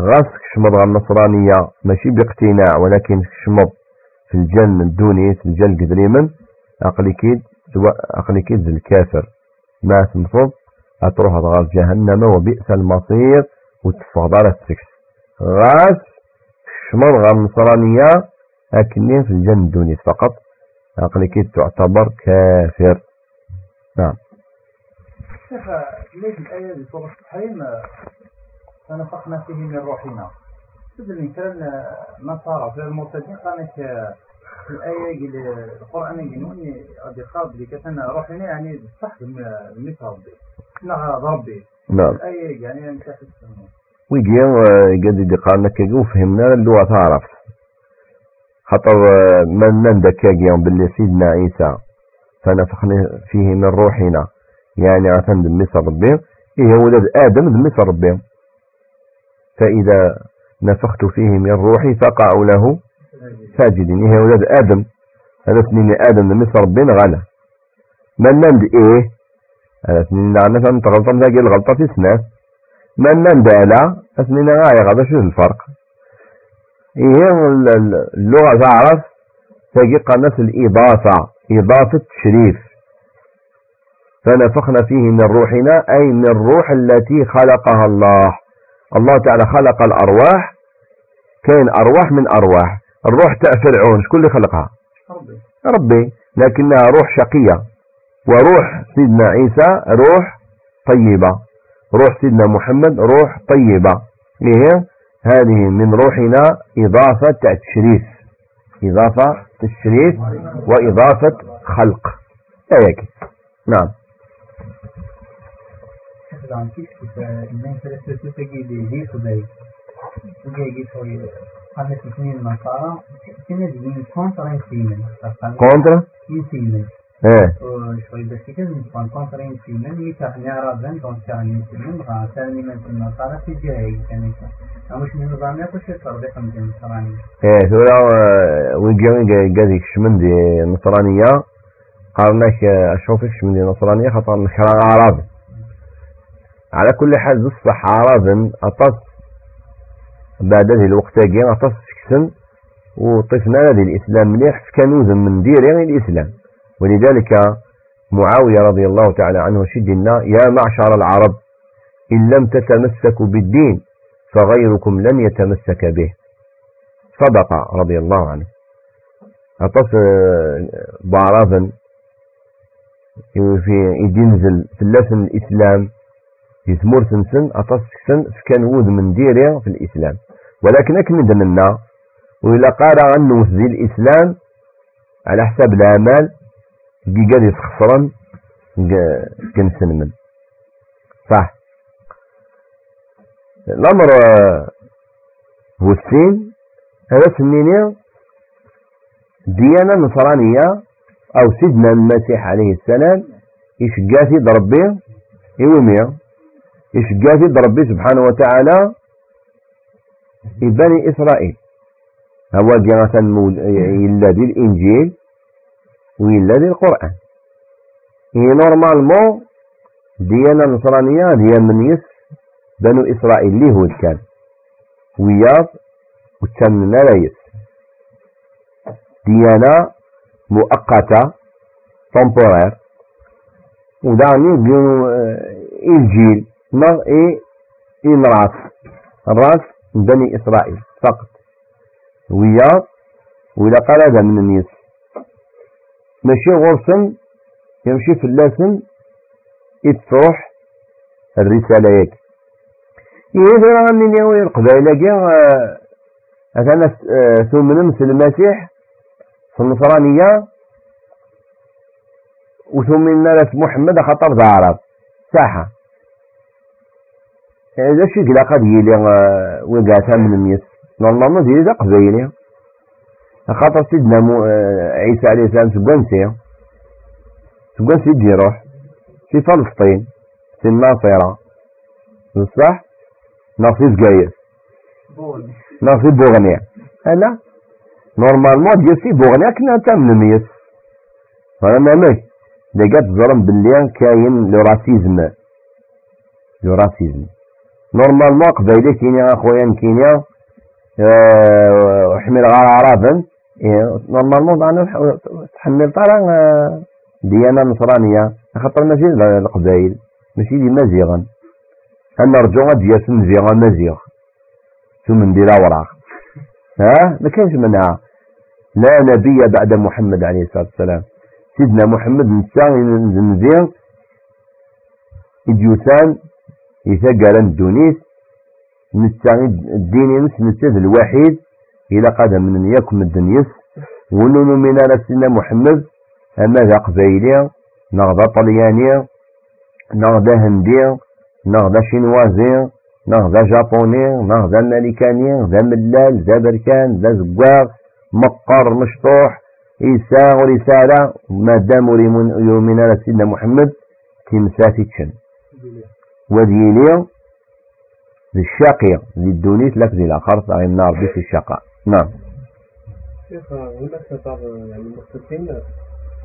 غاس كشمض على النصرانية ماشي باقتناع ولكن كشمض في الجنة الدوني في الجن قدريما عقلي كيد عقلي كيد الكافر. ما تنفض هتروح غاز جهنم وبئس المصير وتفضل السكس. غاس كشمض على النصرانية لكن في الجنة الدوني فقط. عقلي كيد تعتبر كافر. نعم. شيخ ليش الآية في سورة الحريم فنفخنا فيه من روحنا. تدري كان نصارى في المرتدين قالت في الآية القرآن يقولون غادي خاض اللي كتنا روحنا يعني صح بالمثل ربي. لا ربي. نعم. الآية يعني مش ويجي قد يدي قالنا كي وفهمنا اللغة تعرف. خطر من نندك يوم باللي سيدنا عيسى فنفخنا فيه من روحنا. يعني عثم بالمثل ربي إيه ولد آدم بالمثل ربي. فإذا نفخت فيه من روحي فقعوا له ساجدين. إيه أولاد آدم. هذا سنين آدم لمثل ربنا غلا. من نند إيه؟ هذا سنين لعنا فهمت غلطة من الغلطة في سنة. من نند ألا؟ سنين غاية غدا شو الفرق. إيه اللغة تعرف تجي قناة الإضافة إضافة تشريف. فنفخنا فيه من روحنا أي من الروح التي خلقها الله. الله تعالى خلق الأرواح. كاين أرواح من أرواح. الروح تاع فرعون شكون اللي خلقها؟ ربي. لكنها روح شقية. وروح سيدنا عيسى روح طيبة. روح سيدنا محمد روح طيبة. هي هذه من روحنا إضافة تشريف إضافة تشريف وإضافة خلق. هيك. نعم. كونترا إيه شوي بس كده نكون كونترين في من يتعني رابن دون تعني في من غا ثاني من صار في جاي كان مش من نظام شيء صار بكم من نصرانية إيه ثورة ويجي جازيك شمن دي نصرانية قالناك اشوفك شمن دي نصرانية خطر نحرا عرب على كل حال تصبح عرب اطس بعد هذه الوقت جين اطس سكسن وطفنا هذه الإسلام مليح كانوز من ديرين الإسلام. ولذلك معاوية رضي الله تعالى عنه شدنا يا معشر العرب إن لم تتمسكوا بالدين فغيركم لن يتمسك به. صدق رضي الله عنه. أطف بعرافا في يدينزل في اللسن الإسلام يثمر سنسن أطف سن كان وذ من ديري في الإسلام. ولكن أكمد منا وإذا قال عنه في الإسلام على حساب الأعمال قد يتخسرن كنسن صح. الأمر هو السين هذا سميني ديانة نصرانية أو سيدنا المسيح عليه السلام يشقاتي ضربي يوميا يشقاتي ضربي سبحانه وتعالى بني إسرائيل. هو جاءت الذي الإنجيل وإلا دي القرآن. هي نورمالمون ديانة نصرانية هي من يس بنو إسرائيل اليهود كان؟ وياض وتسمنا لا يس. ديانة مؤقتة تمبورير ودعني بينو الجيل نر اي ان راس الرأس بني إسرائيل فقط. وإذا قال هذا من الناس. ماشي غرسن يمشي في اللسن يتروح الرسالة ياك إذا غني نيوي القبائل كاع أثناء ثم نمس المسيح في النصرانية. وثم ناس محمد خطر ذا عرب ساحة هذا شي كلا قد يلي وقعتها من الميس نورمالمون ديالي ذا قبايلي خاطر سيدنا عيسى عليه السلام سكوانسي سكوانسي يجي يروح في فلسطين في الناصرة. بصح ناصي زقاير ناصي بوغنيا لا نورمالمون ديال سي بوغنيا كنا تامن ميس فانا مامي لقات ظلم باللي كاين لو راسيزم. لو راسيزم. نورمالمون قبايلي كينيا اخويا كينيا وحمل غار عرابا نورمالمون معنا تحمل طالع ديانة نصرانية. خاطر ماشي القبايل ماشي دي مزيغا. أنا رجو غادي ياسم مزيغا مزيغ. ثم ندير وراغ ها؟ ما كانش منها. لا نبي بعد محمد عليه الصلاة والسلام. سيدنا محمد نسا مزيغ إديوسان يثقل الدونيس نسا الدين نس نسا الوحيد إلى قدم من يكم الدنيس ونونو من سيدنا محمد أما ذا قبايلي نغضى طلياني نغضى هندي نغضى شينوازي نغضى جابوني نغضى مالكاني ذا ملال ذا بركان ذا زقاغ مقر مشطوح إيسا ورسالة ما دام يؤمن سيدنا محمد تمساتي تشن وديني للشاقية للدونيس لك ذي الآخر فإن النار بس الشقاء. نعم. شيخ هناك بعض يعني المختصين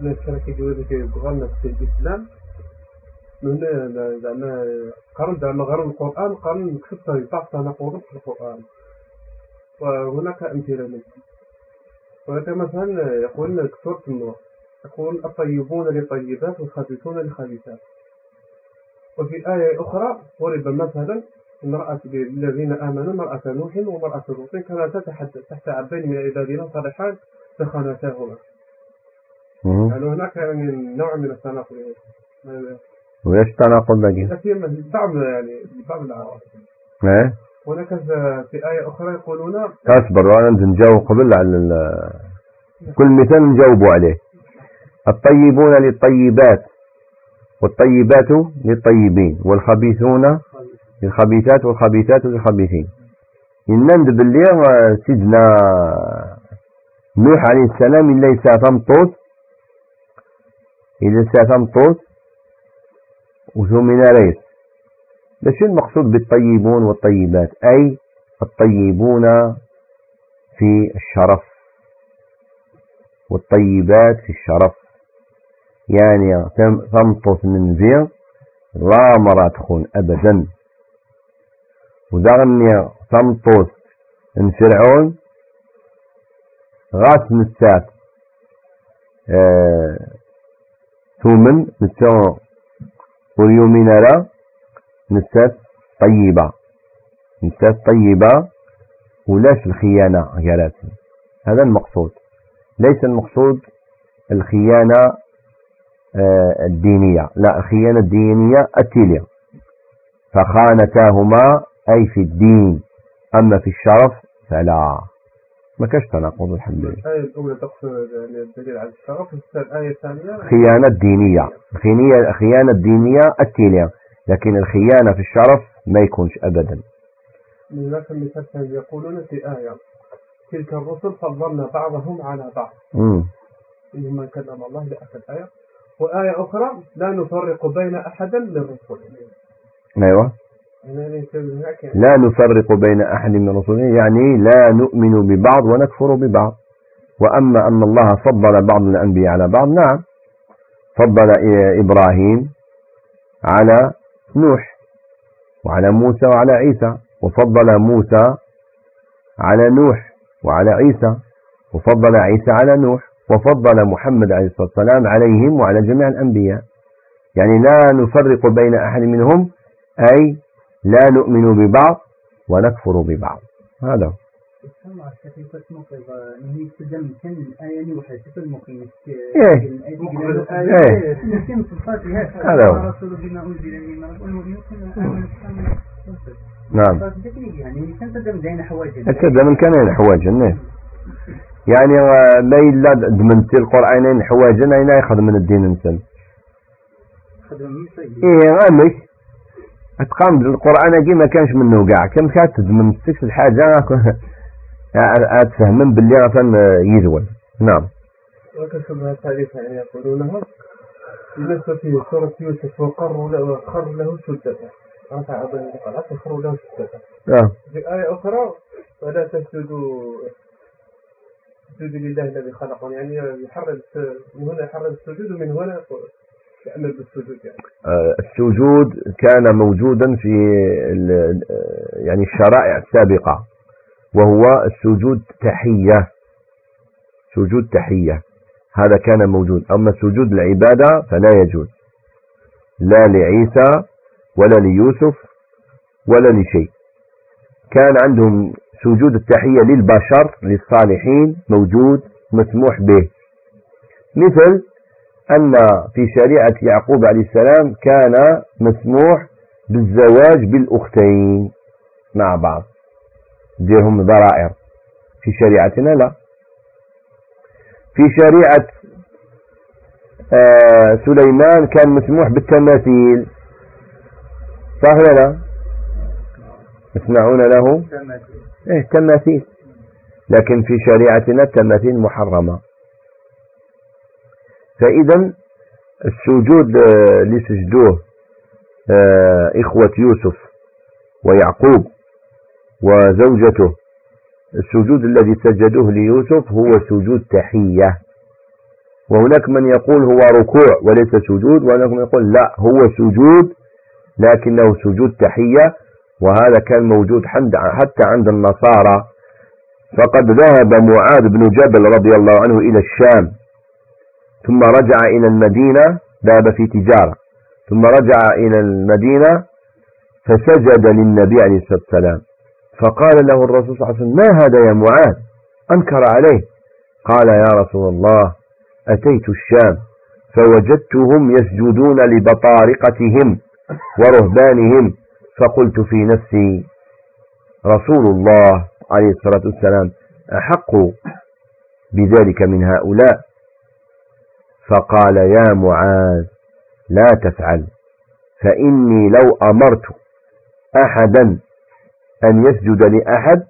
من الشركة جوازك يبغون في الإسلام. من زعما قرن زعما غير القرآن قرن كتبت يطاق نقول في القرآن. وهناك أمثلة منه. وهذا مثلا يقول كثرة النور يقول الطيبون لطيبات والخبيثون لخبيثات وفي آية أخرى ضرب مثلا امرأة الذين آمنوا امرأة نوح وامرأة لوط كانتا تحت عبدين من عبادنا صالحان فخانتاهما يعني هناك يعني نوع من التناقض. ويش التناقض باقي؟ بعض يعني بعض الأعراض. إيه؟ هناك في آية أخرى يقولون أصبر وأنا نجاوب قبل على كل مثال نجاوبوا عليه. الطيبون للطيبات. والطيبات للطيبين والخبيثون للخبيثات والخبيثات للخبيثين. إنند باللي سيدنا نوح عليه السلام إلا يسا طوس إذا سا طوس وثمن ريس. ليش المقصود بالطيبون والطيبات أي الطيبون في الشرف والطيبات في الشرف. يعني تمطس من ذي لا مرة تخون أبدا. ودغني تمطس من فرعون غاس نسات آه ثومن نسات واليومين لا نسات طيبة. نسات طيبة ولاش الخيانة قالت هذا المقصود. ليس المقصود الخيانة الدينية. لا الخيانة الدينية التيلية فخانتاهما أي في الدين. أما في الشرف فلا. ما كاش تناقض الحمد لله. الآية الأولى تقصد يعني الدليل على الشرف الآية الثانية؟ خيانة دينية. خيانة دينية التيلية لكن الخيانة في الشرف ما يكونش أبدا. ذاك المثال يقولون في آية تلك الرسل فضلنا بعضهم على بعض. مما كلم الله لأخذ آية وآية أخرى لا نفرق بين أحد من الرسل أيوة. يعني. لا نفرق بين أحد من الرسل يعني لا نؤمن ببعض ونكفر ببعض. وأما أن الله فضل بعض الأنبياء على بعض نعم. فضل إبراهيم على نوح وعلى موسى وعلى عيسى وفضل موسى على نوح وعلى عيسى وفضل عيسى على نوح. وفضل محمد عليه الصلاة والسلام عليهم وعلى جميع الأنبياء. يعني لا نفرق بين أحد منهم أي لا نؤمن ببعض ونكفر ببعض. هذا هو. نعم. من كان حواجا نعم يعني ما إلا دمنت القرآن حواجا أين يأخذ من الدين إنسان إيه غامش أتقام القرآن كي ما كانش منه قاع. كم كانت من سكس الحاجة [laughs] أتفهمن باللي غفن يزول. نعم. وكسبها التعريف يعني يقولونها بالنسبة في سورة يوسف وقروا له وقر له سجدا رفع عظيم حتى خروا له سجدا نعم في آية أخرى ولا تسجدوا اسجدوا لله الذي خلقهم يعني يحرر من هنا يحرر السجود ومن هنا يأمر بالسجود يعني. آه، السجود كان موجودا في يعني الشرائع السابقة وهو السجود تحية سجود تحية هذا كان موجود. أما سجود العبادة فلا يجوز لا لعيسى ولا ليوسف ولا لشيء. كان عندهم سجود التحية للبشر للصالحين موجود مسموح به. مثل أن في شريعة يعقوب عليه السلام كان مسموح بالزواج بالأختين مع بعض. ديرهم ضرائر. في شريعتنا لا. في شريعة آه سليمان كان مسموح بالتماثيل. صح ولا لا؟ يصنعون له؟ إيه تماثيل. لكن في شريعتنا التماثيل محرمة. فإذا السجود آه، لسجدوه آه، إخوة يوسف ويعقوب وزوجته السجود الذي سجدوه ليوسف هو سجود تحية. وهناك من يقول هو ركوع وليس سجود وهناك من يقول لا هو سجود لكنه سجود تحية. وهذا كان موجود حتى عند النصارى. فقد ذهب معاذ بن جبل رضي الله عنه إلى الشام. ثم رجع إلى المدينة ذهب في تجارة. ثم رجع إلى المدينة فسجد للنبي عليه الصلاة والسلام. فقال له الرسول صلى الله عليه وسلم ما هذا يا معاذ؟ أنكر عليه. قال يا رسول الله أتيت الشام فوجدتهم يسجدون لبطارقتهم ورهبانهم فقلت في نفسي رسول الله عليه الصلاة والسلام أحق بذلك من هؤلاء؟ فقال يا معاذ لا تفعل فإني لو أمرت أحدا أن يسجد لأحد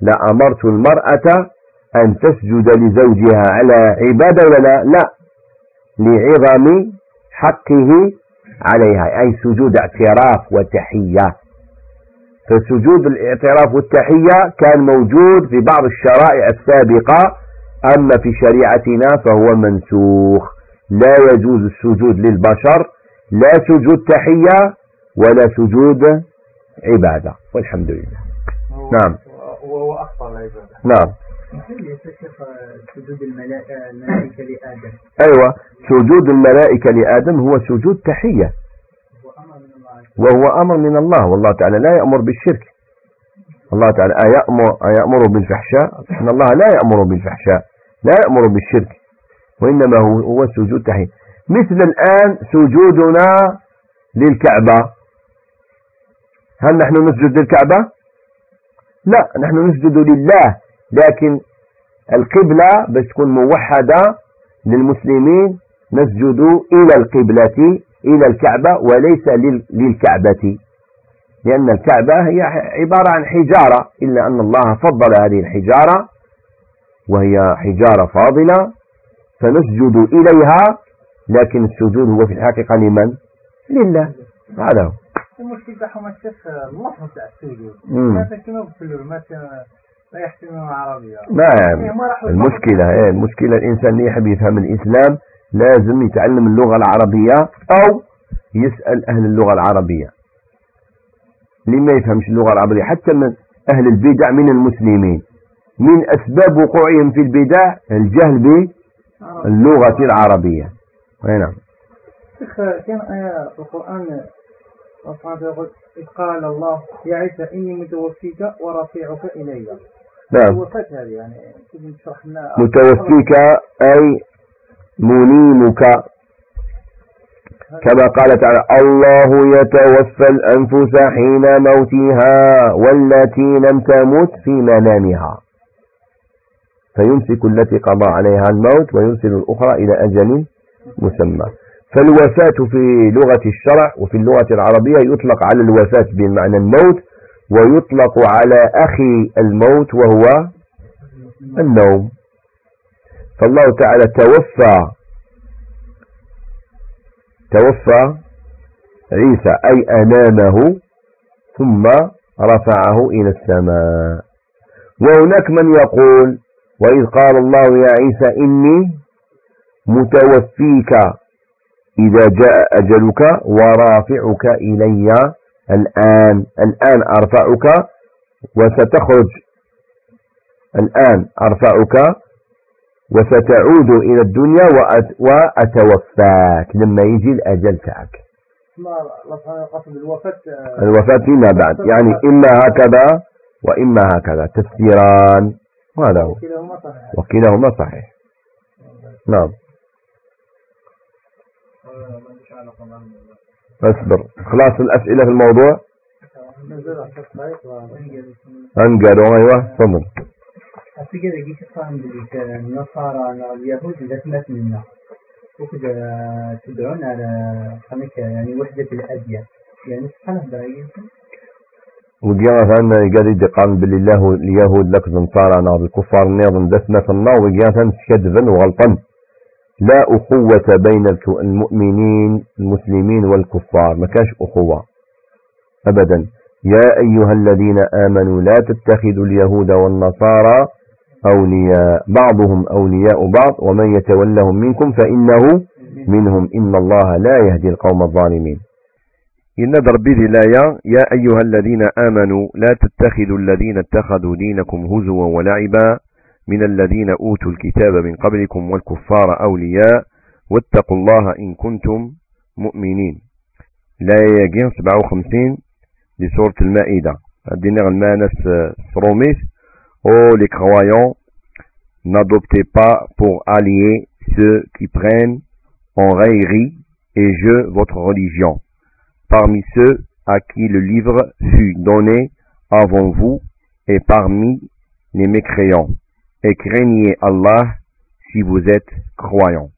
لأمرت المرأة أن تسجد لزوجها على عبادة ولا لا لعظم حقه عليها أي سجود اعتراف وتحية. فسجود الاعتراف والتحية كان موجود في بعض الشرائع السابقة أما في شريعتنا فهو منسوخ. لا يجوز السجود للبشر لا سجود تحية ولا سجود عبادة. والحمد لله. نعم. وهو أخطر العبادة. نعم. سجود الملائكة لآدم؟ أيوة سجود الملائكة لآدم هو سجود تحية. وهو أمر من الله والله تعالى لا يأمر بالشرك. الله تعالى أيأمر, أيأمر بالفحشاء؟ إن الله لا يأمر بالفحشاء لا يأمر بالشرك. وإنما هو, هو سجود تحية. مثل الآن سجودنا للكعبة. هل نحن نسجد للكعبة؟ لا نحن نسجد لله. لكن القبلة بس تكون موحدة للمسلمين نسجد إلى القبلة إلى الكعبة وليس للكعبة. لأن الكعبة هي عبارة عن حجارة إلا أن الله فضل هذه الحجارة وهي حجارة فاضلة فنسجد إليها لكن السجود هو في الحقيقة لمن؟ لله. هذا هو. المشكلة تاعهم الشيخ اللفظ تاع السجود هذا كما بكل ما لا يحتمل العربية. ما يعني المشكلة إيه المشكلة الإنسان اللي يحب يفهم الإسلام لازم يتعلم اللغة العربية أو يسأل أهل اللغة العربية. ليه ما يفهمش اللغة العربية حتى من أهل البدع من المسلمين. من أسباب وقوعهم في البدع الجهل باللغة العربية. نعم. شيخ كان آية في القرآن يقول إذ قال الله يا عيسى إني متوفيك ورافعك إلي. نعم. يعني. متوفيك أي منيمك. كما قال تعالى الله يتوفى الأنفس حين موتها والتي لم تمت في منامها. فيمسك التي قضى عليها الموت ويرسل الأخرى إلى أجل مسمى. فالوفاة في لغة الشرع وفي اللغة العربية يطلق على الوفاة بمعنى الموت ويطلق على أخي الموت وهو النوم. فالله تعالى توفى توفى عيسى أي أنامه ثم رفعه إلى السماء. وهناك من يقول وإذ قال الله يا عيسى إني متوفيك إذا جاء أجلك ورافعك إلي الآن الآن أرفعك وستخرج. الآن أرفعك وستعود إلى الدنيا وأتوفاك لما يجي الأجل تاعك. الوفاة فيما بعد. يعني إما هكذا وإما هكذا. تفسيران. وهذا هو. وكلاهما صحيح. نعم. اصبر خلاص الأسئلة في الموضوع؟ أنقلوا أيوة تفضل أفكر جيش فاهم بليك النصارى اليهود لثمت منا وكذا تدعون على خمسة يعني وحدة الأديان يعني سبحان الله وقيا ثان قال يدي قام بالله اليهود لك نصارى نار الكفار نظام دسمة النار وقيا ثان كذبا وغلطا لا أخوة بين المؤمنين المسلمين والكفار ما كانش أخوة أبدا. يا أيها الذين آمنوا لا تتخذوا اليهود والنصارى أولياء بعضهم أولياء بعض ومن يتولهم منكم فإنه منهم. إن الله لا يهدي القوم الظالمين. إن ربي الآية يا أيها الذين آمنوا لا تتخذوا الذين اتخذوا دينكم هزوا ولعبا. من الذين أوتوا الكتاب من قبلكم والكفار أولياء واتقوا الله إن كنتم مؤمنين لا يجين 57 لسورة المائدة الدينار المانس سروميس Oh les croyants, n'adoptez pas pour alliés ceux qui prennent en raillerie et jeu votre religion, parmi ceux à qui le livre fut donné avant vous et parmi les mécréants, Et craignez Allah si vous êtes croyants.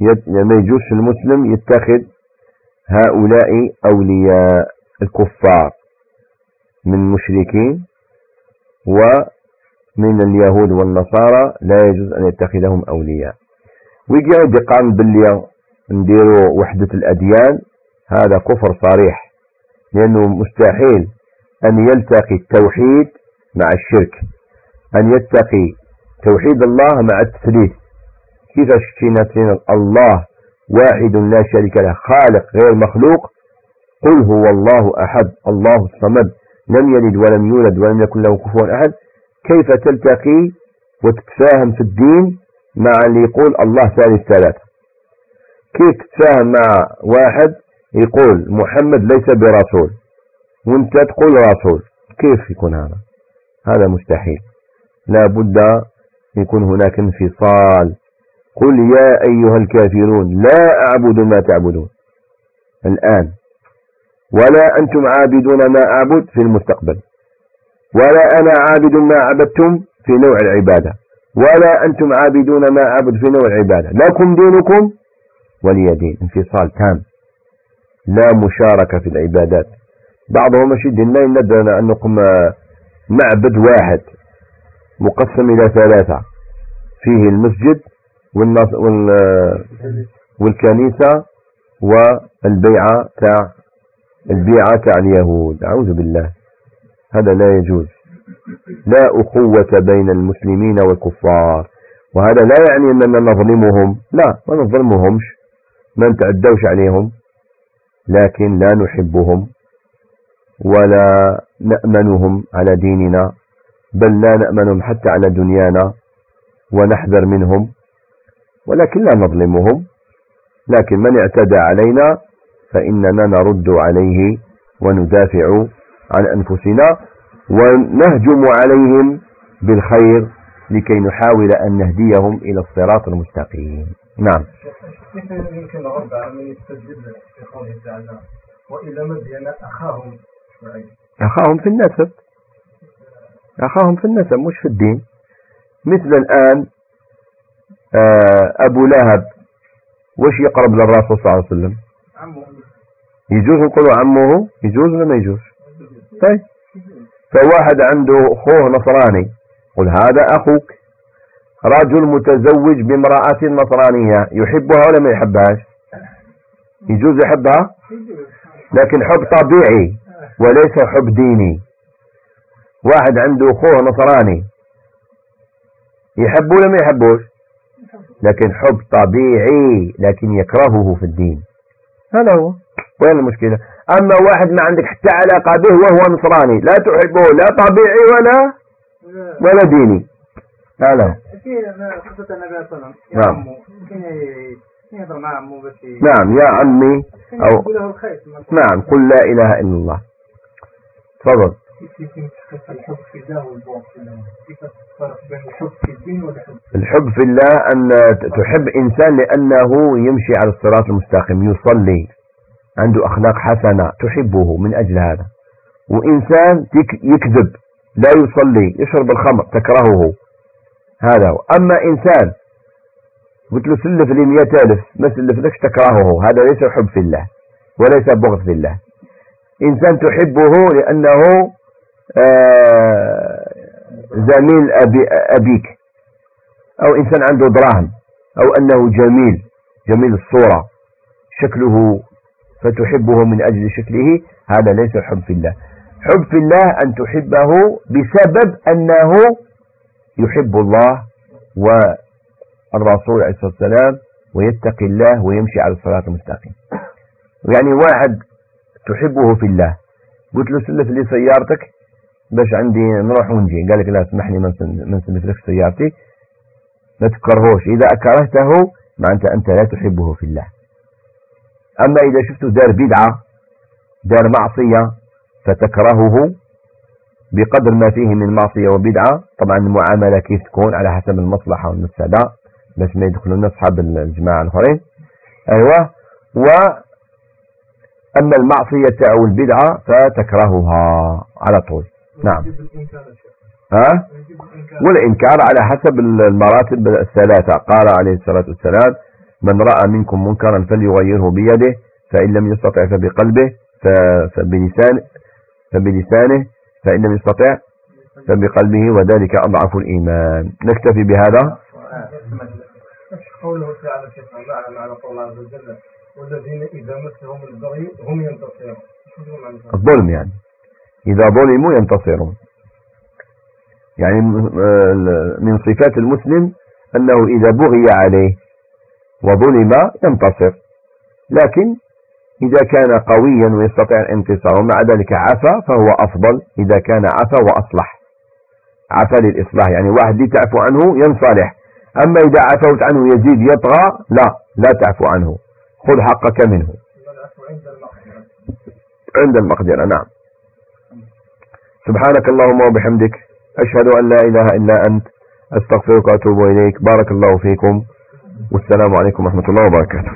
يجوز المسلم يتخذ هؤلاء أولياء الكفار من مشركين ومن اليهود والنصارى لا يجوز أن يتخذهم أولياء ويجي يقام باللي نديروا وحدة الأديان هذا كفر صريح لأنه مستحيل أن يلتقي التوحيد مع الشرك أن يتقي توحيد الله مع التثليث كيف اشتينا الله واحد لا شريك له خالق غير مخلوق قل هو الله أحد الله الصمد لم يلد ولم يولد ولم يكن له كفوا أحد. كيف تلتقي وتتفاهم في الدين مع اللي يقول الله ثالث ثلاثة كيف تتفاهم مع واحد يقول محمد ليس برسول وانت تقول رسول؟ كيف يكون هذا؟ هذا مستحيل. لا بد يكون هناك انفصال. قل يا أيها الكافرون لا أعبد ما تعبدون. الآن ولا أنتم عابدون ما أعبد في المستقبل ولا أنا عابد ما عبدتم في نوع العبادة ولا أنتم عابدون ما أعبد في نوع العبادة. لكم دينكم ولي دين. انفصال تام. لا مشاركة في العبادات. بعضهم أشد ما يندنا أن نقوم معبد واحد. مقسم إلى ثلاثة. فيه المسجد والكنيسة والبيعة تاع البيعة تاع اليهود. أعوذ بالله. هذا لا يجوز. لا أخوة بين المسلمين والكفار. وهذا لا يعني أننا نظلمهم. لا ما نظلمهمش. ما نتعدوش عليهم. لكن لا نحبهم ولا نأمنهم على ديننا. بل لا نأمنهم حتى على دنيانا ونحذر منهم ولكن لا نظلمهم. لكن من اعتدى علينا فإننا نرد عليه وندافع عن أنفسنا ونهجم عليهم بالخير لكي نحاول أن نهديهم إلى الصراط المستقيم. نعم. يمكن الرد على من يستدل في قوله تعالى؟ وإلى مدين أخاهم أخاهم في النسب. أخاهم في النسب مش في الدين. مثل الآن آه، أبو لهب وش يقرب للرسول صلى الله عليه وسلم؟ يجوز نقولوا عمه؟ يجوز ولا ما يجوز؟ طيب. فواحد عنده أخوه نصراني قل هذا أخوك. رجل متزوج بامرأة نصرانية يحبها ولا ما يحبهاش؟ يجوز يحبها؟ لكن حب طبيعي وليس حب ديني. واحد عنده أخوه نصراني. يحبه ولا ما يحبوش؟ لكن حب طبيعي لكن يكرهه في الدين. هذا هو. وين المشكلة؟ أما واحد ما عندك حتى علاقة به وهو نصراني لا تحبه لا طبيعي ولا ولا ديني. هذا نعم. نعم يا عمي. أو نعم قل لا إله إلا الله. تفضل. الحب في الله أن تحب إنسان لأنه يمشي على الصراط المستقيم يصلي عنده أخلاق حسنة تحبه من أجل هذا. وإنسان يكذب لا يصلي يشرب الخمر تكرهه. هذا هو. أما إنسان قلت له سلف لي مئة ألف ما سلف لكش تكرهه. هذا ليس حب في الله وليس بغض في الله. إنسان تحبه لأنه زميل أبي أبيك. أو إنسان عنده دراهم أو أنه جميل جميل الصورة شكله فتحبه من أجل شكله هذا ليس حب في الله. حب في الله أن تحبه بسبب أنه يحب الله والرسول عليه الصلاة والسلام ويتقي الله ويمشي على الصراط المستقيم. يعني واحد تحبه في الله. قلت له سلف لي سيارتك؟ باش عندي نروح ونجي. قال لك لا اسمح لي ما نسلف لك سيارتي. لا تكرهوش. إذا أكرهته معناته أنت لا تحبه في الله. أما إذا شفته دار بدعة دار معصية فتكرهه بقدر ما فيه من معصية وبدعة. طبعا المعاملة كيف تكون؟ على حسب المصلحة والمفسدة باش ما يدخلون أصحاب الجماعة الآخرين. أيوة. و أما المعصية أو البدعة فتكرهها على طول. نعم. ها؟ والإنكار على حسب المراتب الثلاثة. قال عليه الصلاة والسلام من رأى منكم منكرا فليغيره بيده فإن لم يستطع فبقلبه فبلسانه فبلسانه فإن لم يستطع فبقلبه وذلك أضعف الإيمان. نكتفي بهذا. قوله تعالى معنى معنى قول عز وجل والذين إذا مسهم البغي هم ينتصرون. الظلم يعني. إذا ظلموا ينتصرون. يعني من صفات المسلم أنه إذا بغي عليه وظلم ينتصر. لكن إذا كان قويا ويستطيع الانتصار ومع ذلك عفا فهو أفضل إذا كان عفا وأصلح. عفا للإصلاح يعني واحد اللي تعفو عنه ينصلح. أما إذا عفوت عنه يزيد يطغى لا لا تعفو عنه. خذ حقك منه. عند المقدرة نعم. سبحانك اللهم وبحمدك أشهد أن لا إله إلا أنت أستغفرك وأتوب إليك. بارك الله فيكم. والسلام عليكم ورحمة الله وبركاته.